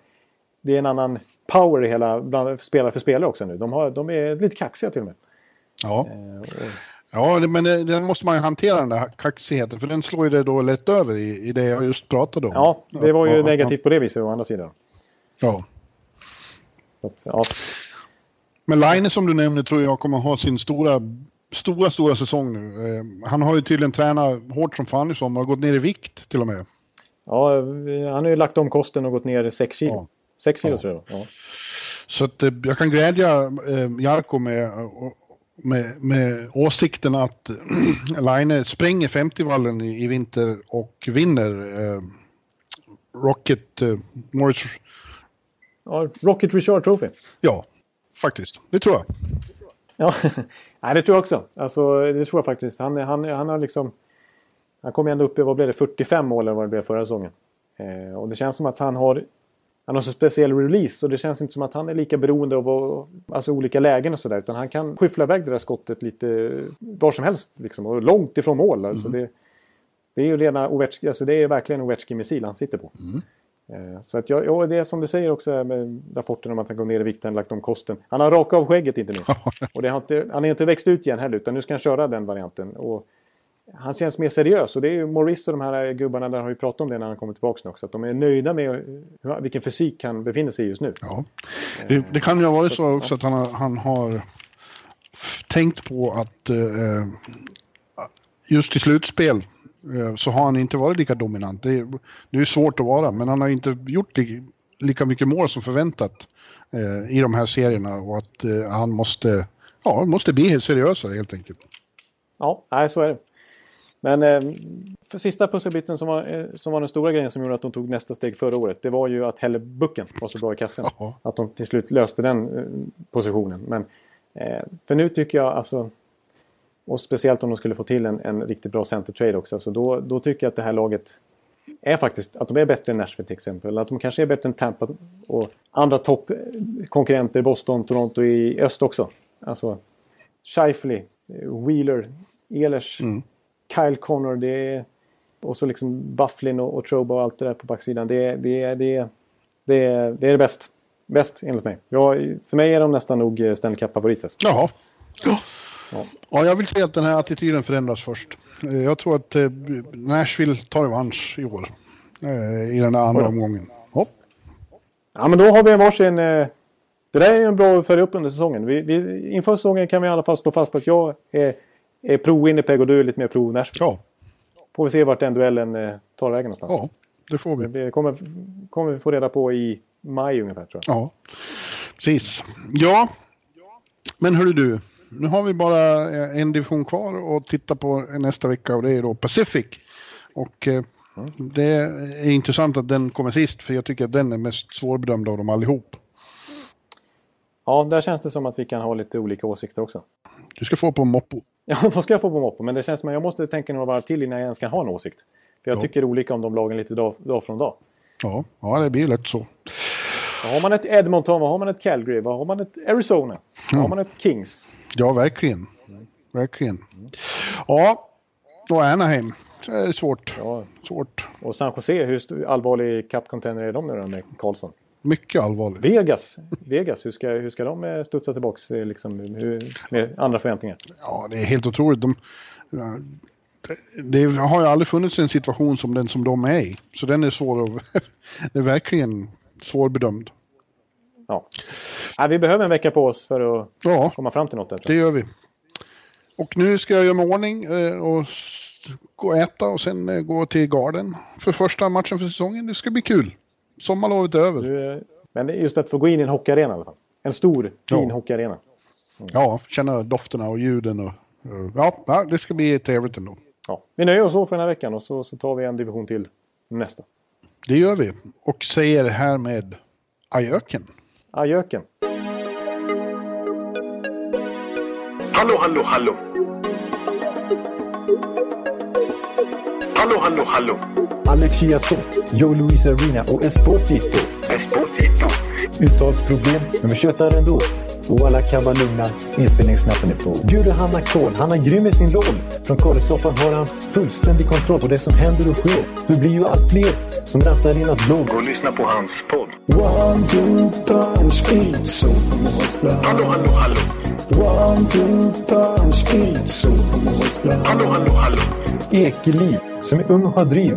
Det är en annan power i hela, bland spelare för spelare också nu. De, har, de är lite kaxiga till och med. Ja, Eh, och- ja men det, den måste man ju hantera den där kaxigheten för den slår ju det då lätt över i, i det jag just pratade om. Ja, det var ju Ja, negativt på det viset å andra sidan. Ja. Att, ja, Men Line som du nämnde tror jag kommer ha sin stora, stora, stora säsong nu. Eh, han har ju tydligen tränat hårt som fan i sommar och gått ner i vikt till och med. Ja, han har ju lagt om kosten och gått ner 6 kilo. Ja. 6 kilo Ja. tror jag. Ja. Så att, eh, jag kan glädja eh, Jarko med att med, med åsikten att Line spränger 50-vallen i, i, vinter och vinner eh, Rocket eh, Morris. Ja, Rocket Richard Trophy. Ja, faktiskt. Det tror jag. Ja, Nej, det tror jag också. Alltså, det tror jag faktiskt. Han, han, han har liksom... Han kom ändå upp i, vad blev det, 45 mål eller vad det blev förra säsongen. Eh, och det känns som att han har han har så speciell release och det känns inte som att han är lika beroende av alltså, olika lägen och sådär. Utan han kan skyffla iväg det där skottet lite var som helst liksom, och långt ifrån mål. Alltså, mm. det, det, är ju rena Ovechkin, alltså, det är verkligen Ovechkin-missil han sitter på. Mm. Eh, så att jag, ja, det är som du säger också med rapporten om att han går ner i vikt, han lagt om kosten. Han har rakat av skägget inte minst. och det har inte, han har inte växt ut igen heller utan nu ska han köra den varianten. Och han känns mer seriös och det är ju Maurice och de här gubbarna där har ju pratat om det när han kommer tillbaka nu också. Att de är nöjda med vilken fysik han befinner sig i just nu. Ja. Det, det kan ju ha varit så också att han har, han har tänkt på att eh, just i slutspel eh, så har han inte varit lika dominant. Det är, det är svårt att vara, men han har inte gjort lika mycket mål som förväntat eh, i de här serierna och att eh, han måste, ja, måste bli seriösare helt enkelt. Ja, nej, så är det. Men eh, för sista pusselbiten som var, eh, som var den stora grejen som gjorde att de tog nästa steg förra året. Det var ju att Hellebucken var så bra i kassen. Aha. Att de till slut löste den eh, positionen. Men eh, för nu tycker jag alltså... Och speciellt om de skulle få till en, en riktigt bra center trade också. Så då, då tycker jag att det här laget är faktiskt att de är bättre än Nashville till exempel. Att de kanske är bättre än Tampa och andra toppkonkurrenter, Boston, Toronto i öst också. Alltså Scheifele, Wheeler, Ehlers. Mm. Kyle Connor, det är, och så liksom Bufflin och, och Troba och allt det där på backsidan. Det, det, det, det, är det bäst. Bäst enligt mig. Ja, för mig är de nästan nog eh, Stanley Cup-favoriter. Jaha. Ja. Ja. ja, jag vill se att den här attityden förändras först. Eh, jag tror att eh, Nashville tar revansch i år. I den här andra omgången. Ja. ja, men då har vi en varsin... Det där är en bra att följa upp under säsongen. Vi, vi, inför säsongen kan vi i alla fall slå fast att jag är är pro Winnipeg och du är lite mer pro Nashville. Ja. Får vi se vart den duellen eh, tar vägen någonstans. Ja, det får vi. Det kommer, kommer vi få reda på i maj ungefär tror jag. Ja, precis. Ja, men hörru du. Nu har vi bara eh, en division kvar att titta på nästa vecka och det är då Pacific. Och eh, mm. det är intressant att den kommer sist för jag tycker att den är mest svårbedömd av dem allihop. Ja, där känns det som att vi kan ha lite olika åsikter också. Du ska få på moppo. Ja, då ska jag få på moppo. Men det känns som att jag måste tänka några varv till innan jag ens kan ha en åsikt. För jag ja. tycker olika om de lagen lite dag, dag från dag. Ja, ja, det blir lätt så. Vad har man ett Edmonton? Vad har man ett Calgary? Vad har man ett Arizona? Vad har man ett Kings? Ja, verkligen. Verkligen. Ja, och Anaheim. Det är svårt. Ja. svårt. Och San Jose, hur allvarlig cup-contender är de nu då med Karlsson? Mycket allvarligt. Vegas, Vegas hur, ska, hur ska de eh, studsa tillbaka eh, liksom, hur, med andra förväntningar? Ja, det är helt otroligt. De, det har ju aldrig funnits en situation som den som de är i. Så den är svår att... det är verkligen svårbedömd. Ja. ja. Vi behöver en vecka på oss för att ja, komma fram till något. Där, det gör vi. Och nu ska jag göra mig ordning eh, och gå och äta och sen gå till garden för första matchen för säsongen. Det ska bli kul sommarlovet är över. Du, men just att få gå in i en hockeyarena i alla fall. En stor, fin ja. hockeyarena. Mm. Ja, känna dofterna och ljuden. Och, ja, det ska bli trevligt ändå. Ja. Vi nöjer oss så för den här veckan och så, så tar vi en division till nästa. Det gör vi. Och säger härmed ajöken. Ajöken. Hallå, hallå, hallå. Hallå, hallå, hallå. Alex Chiazot, Joe Luis Arena och Esposito. Esposito. Uttalsproblem, men vi tjötar ändå. Och alla kan vara lugna, inspelningsknappen är på. Bjuder Hanna Kohl, han är grym i sin roll. Från Kållesoffan har han fullständig kontroll på det som händer och sker. Det blir ju allt fler som rattar in hans blogg. Och lyssna på hans podd. One, two, three, speed, so Hallå, hallå, hallå. One, two, three, speed, so Hallå, hallå, hallå. Ekeliv, som är ung och har driv.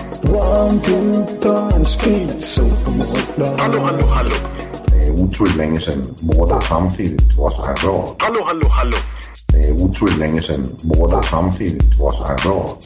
One, two, time, speed, supermorgon. Hallå, hallå, hallå. Det är otroligt länge sedan båda samtidigt var så här bra. Hallå, hallå, hallå. Det är otroligt länge sedan båda samtidigt var så här bra.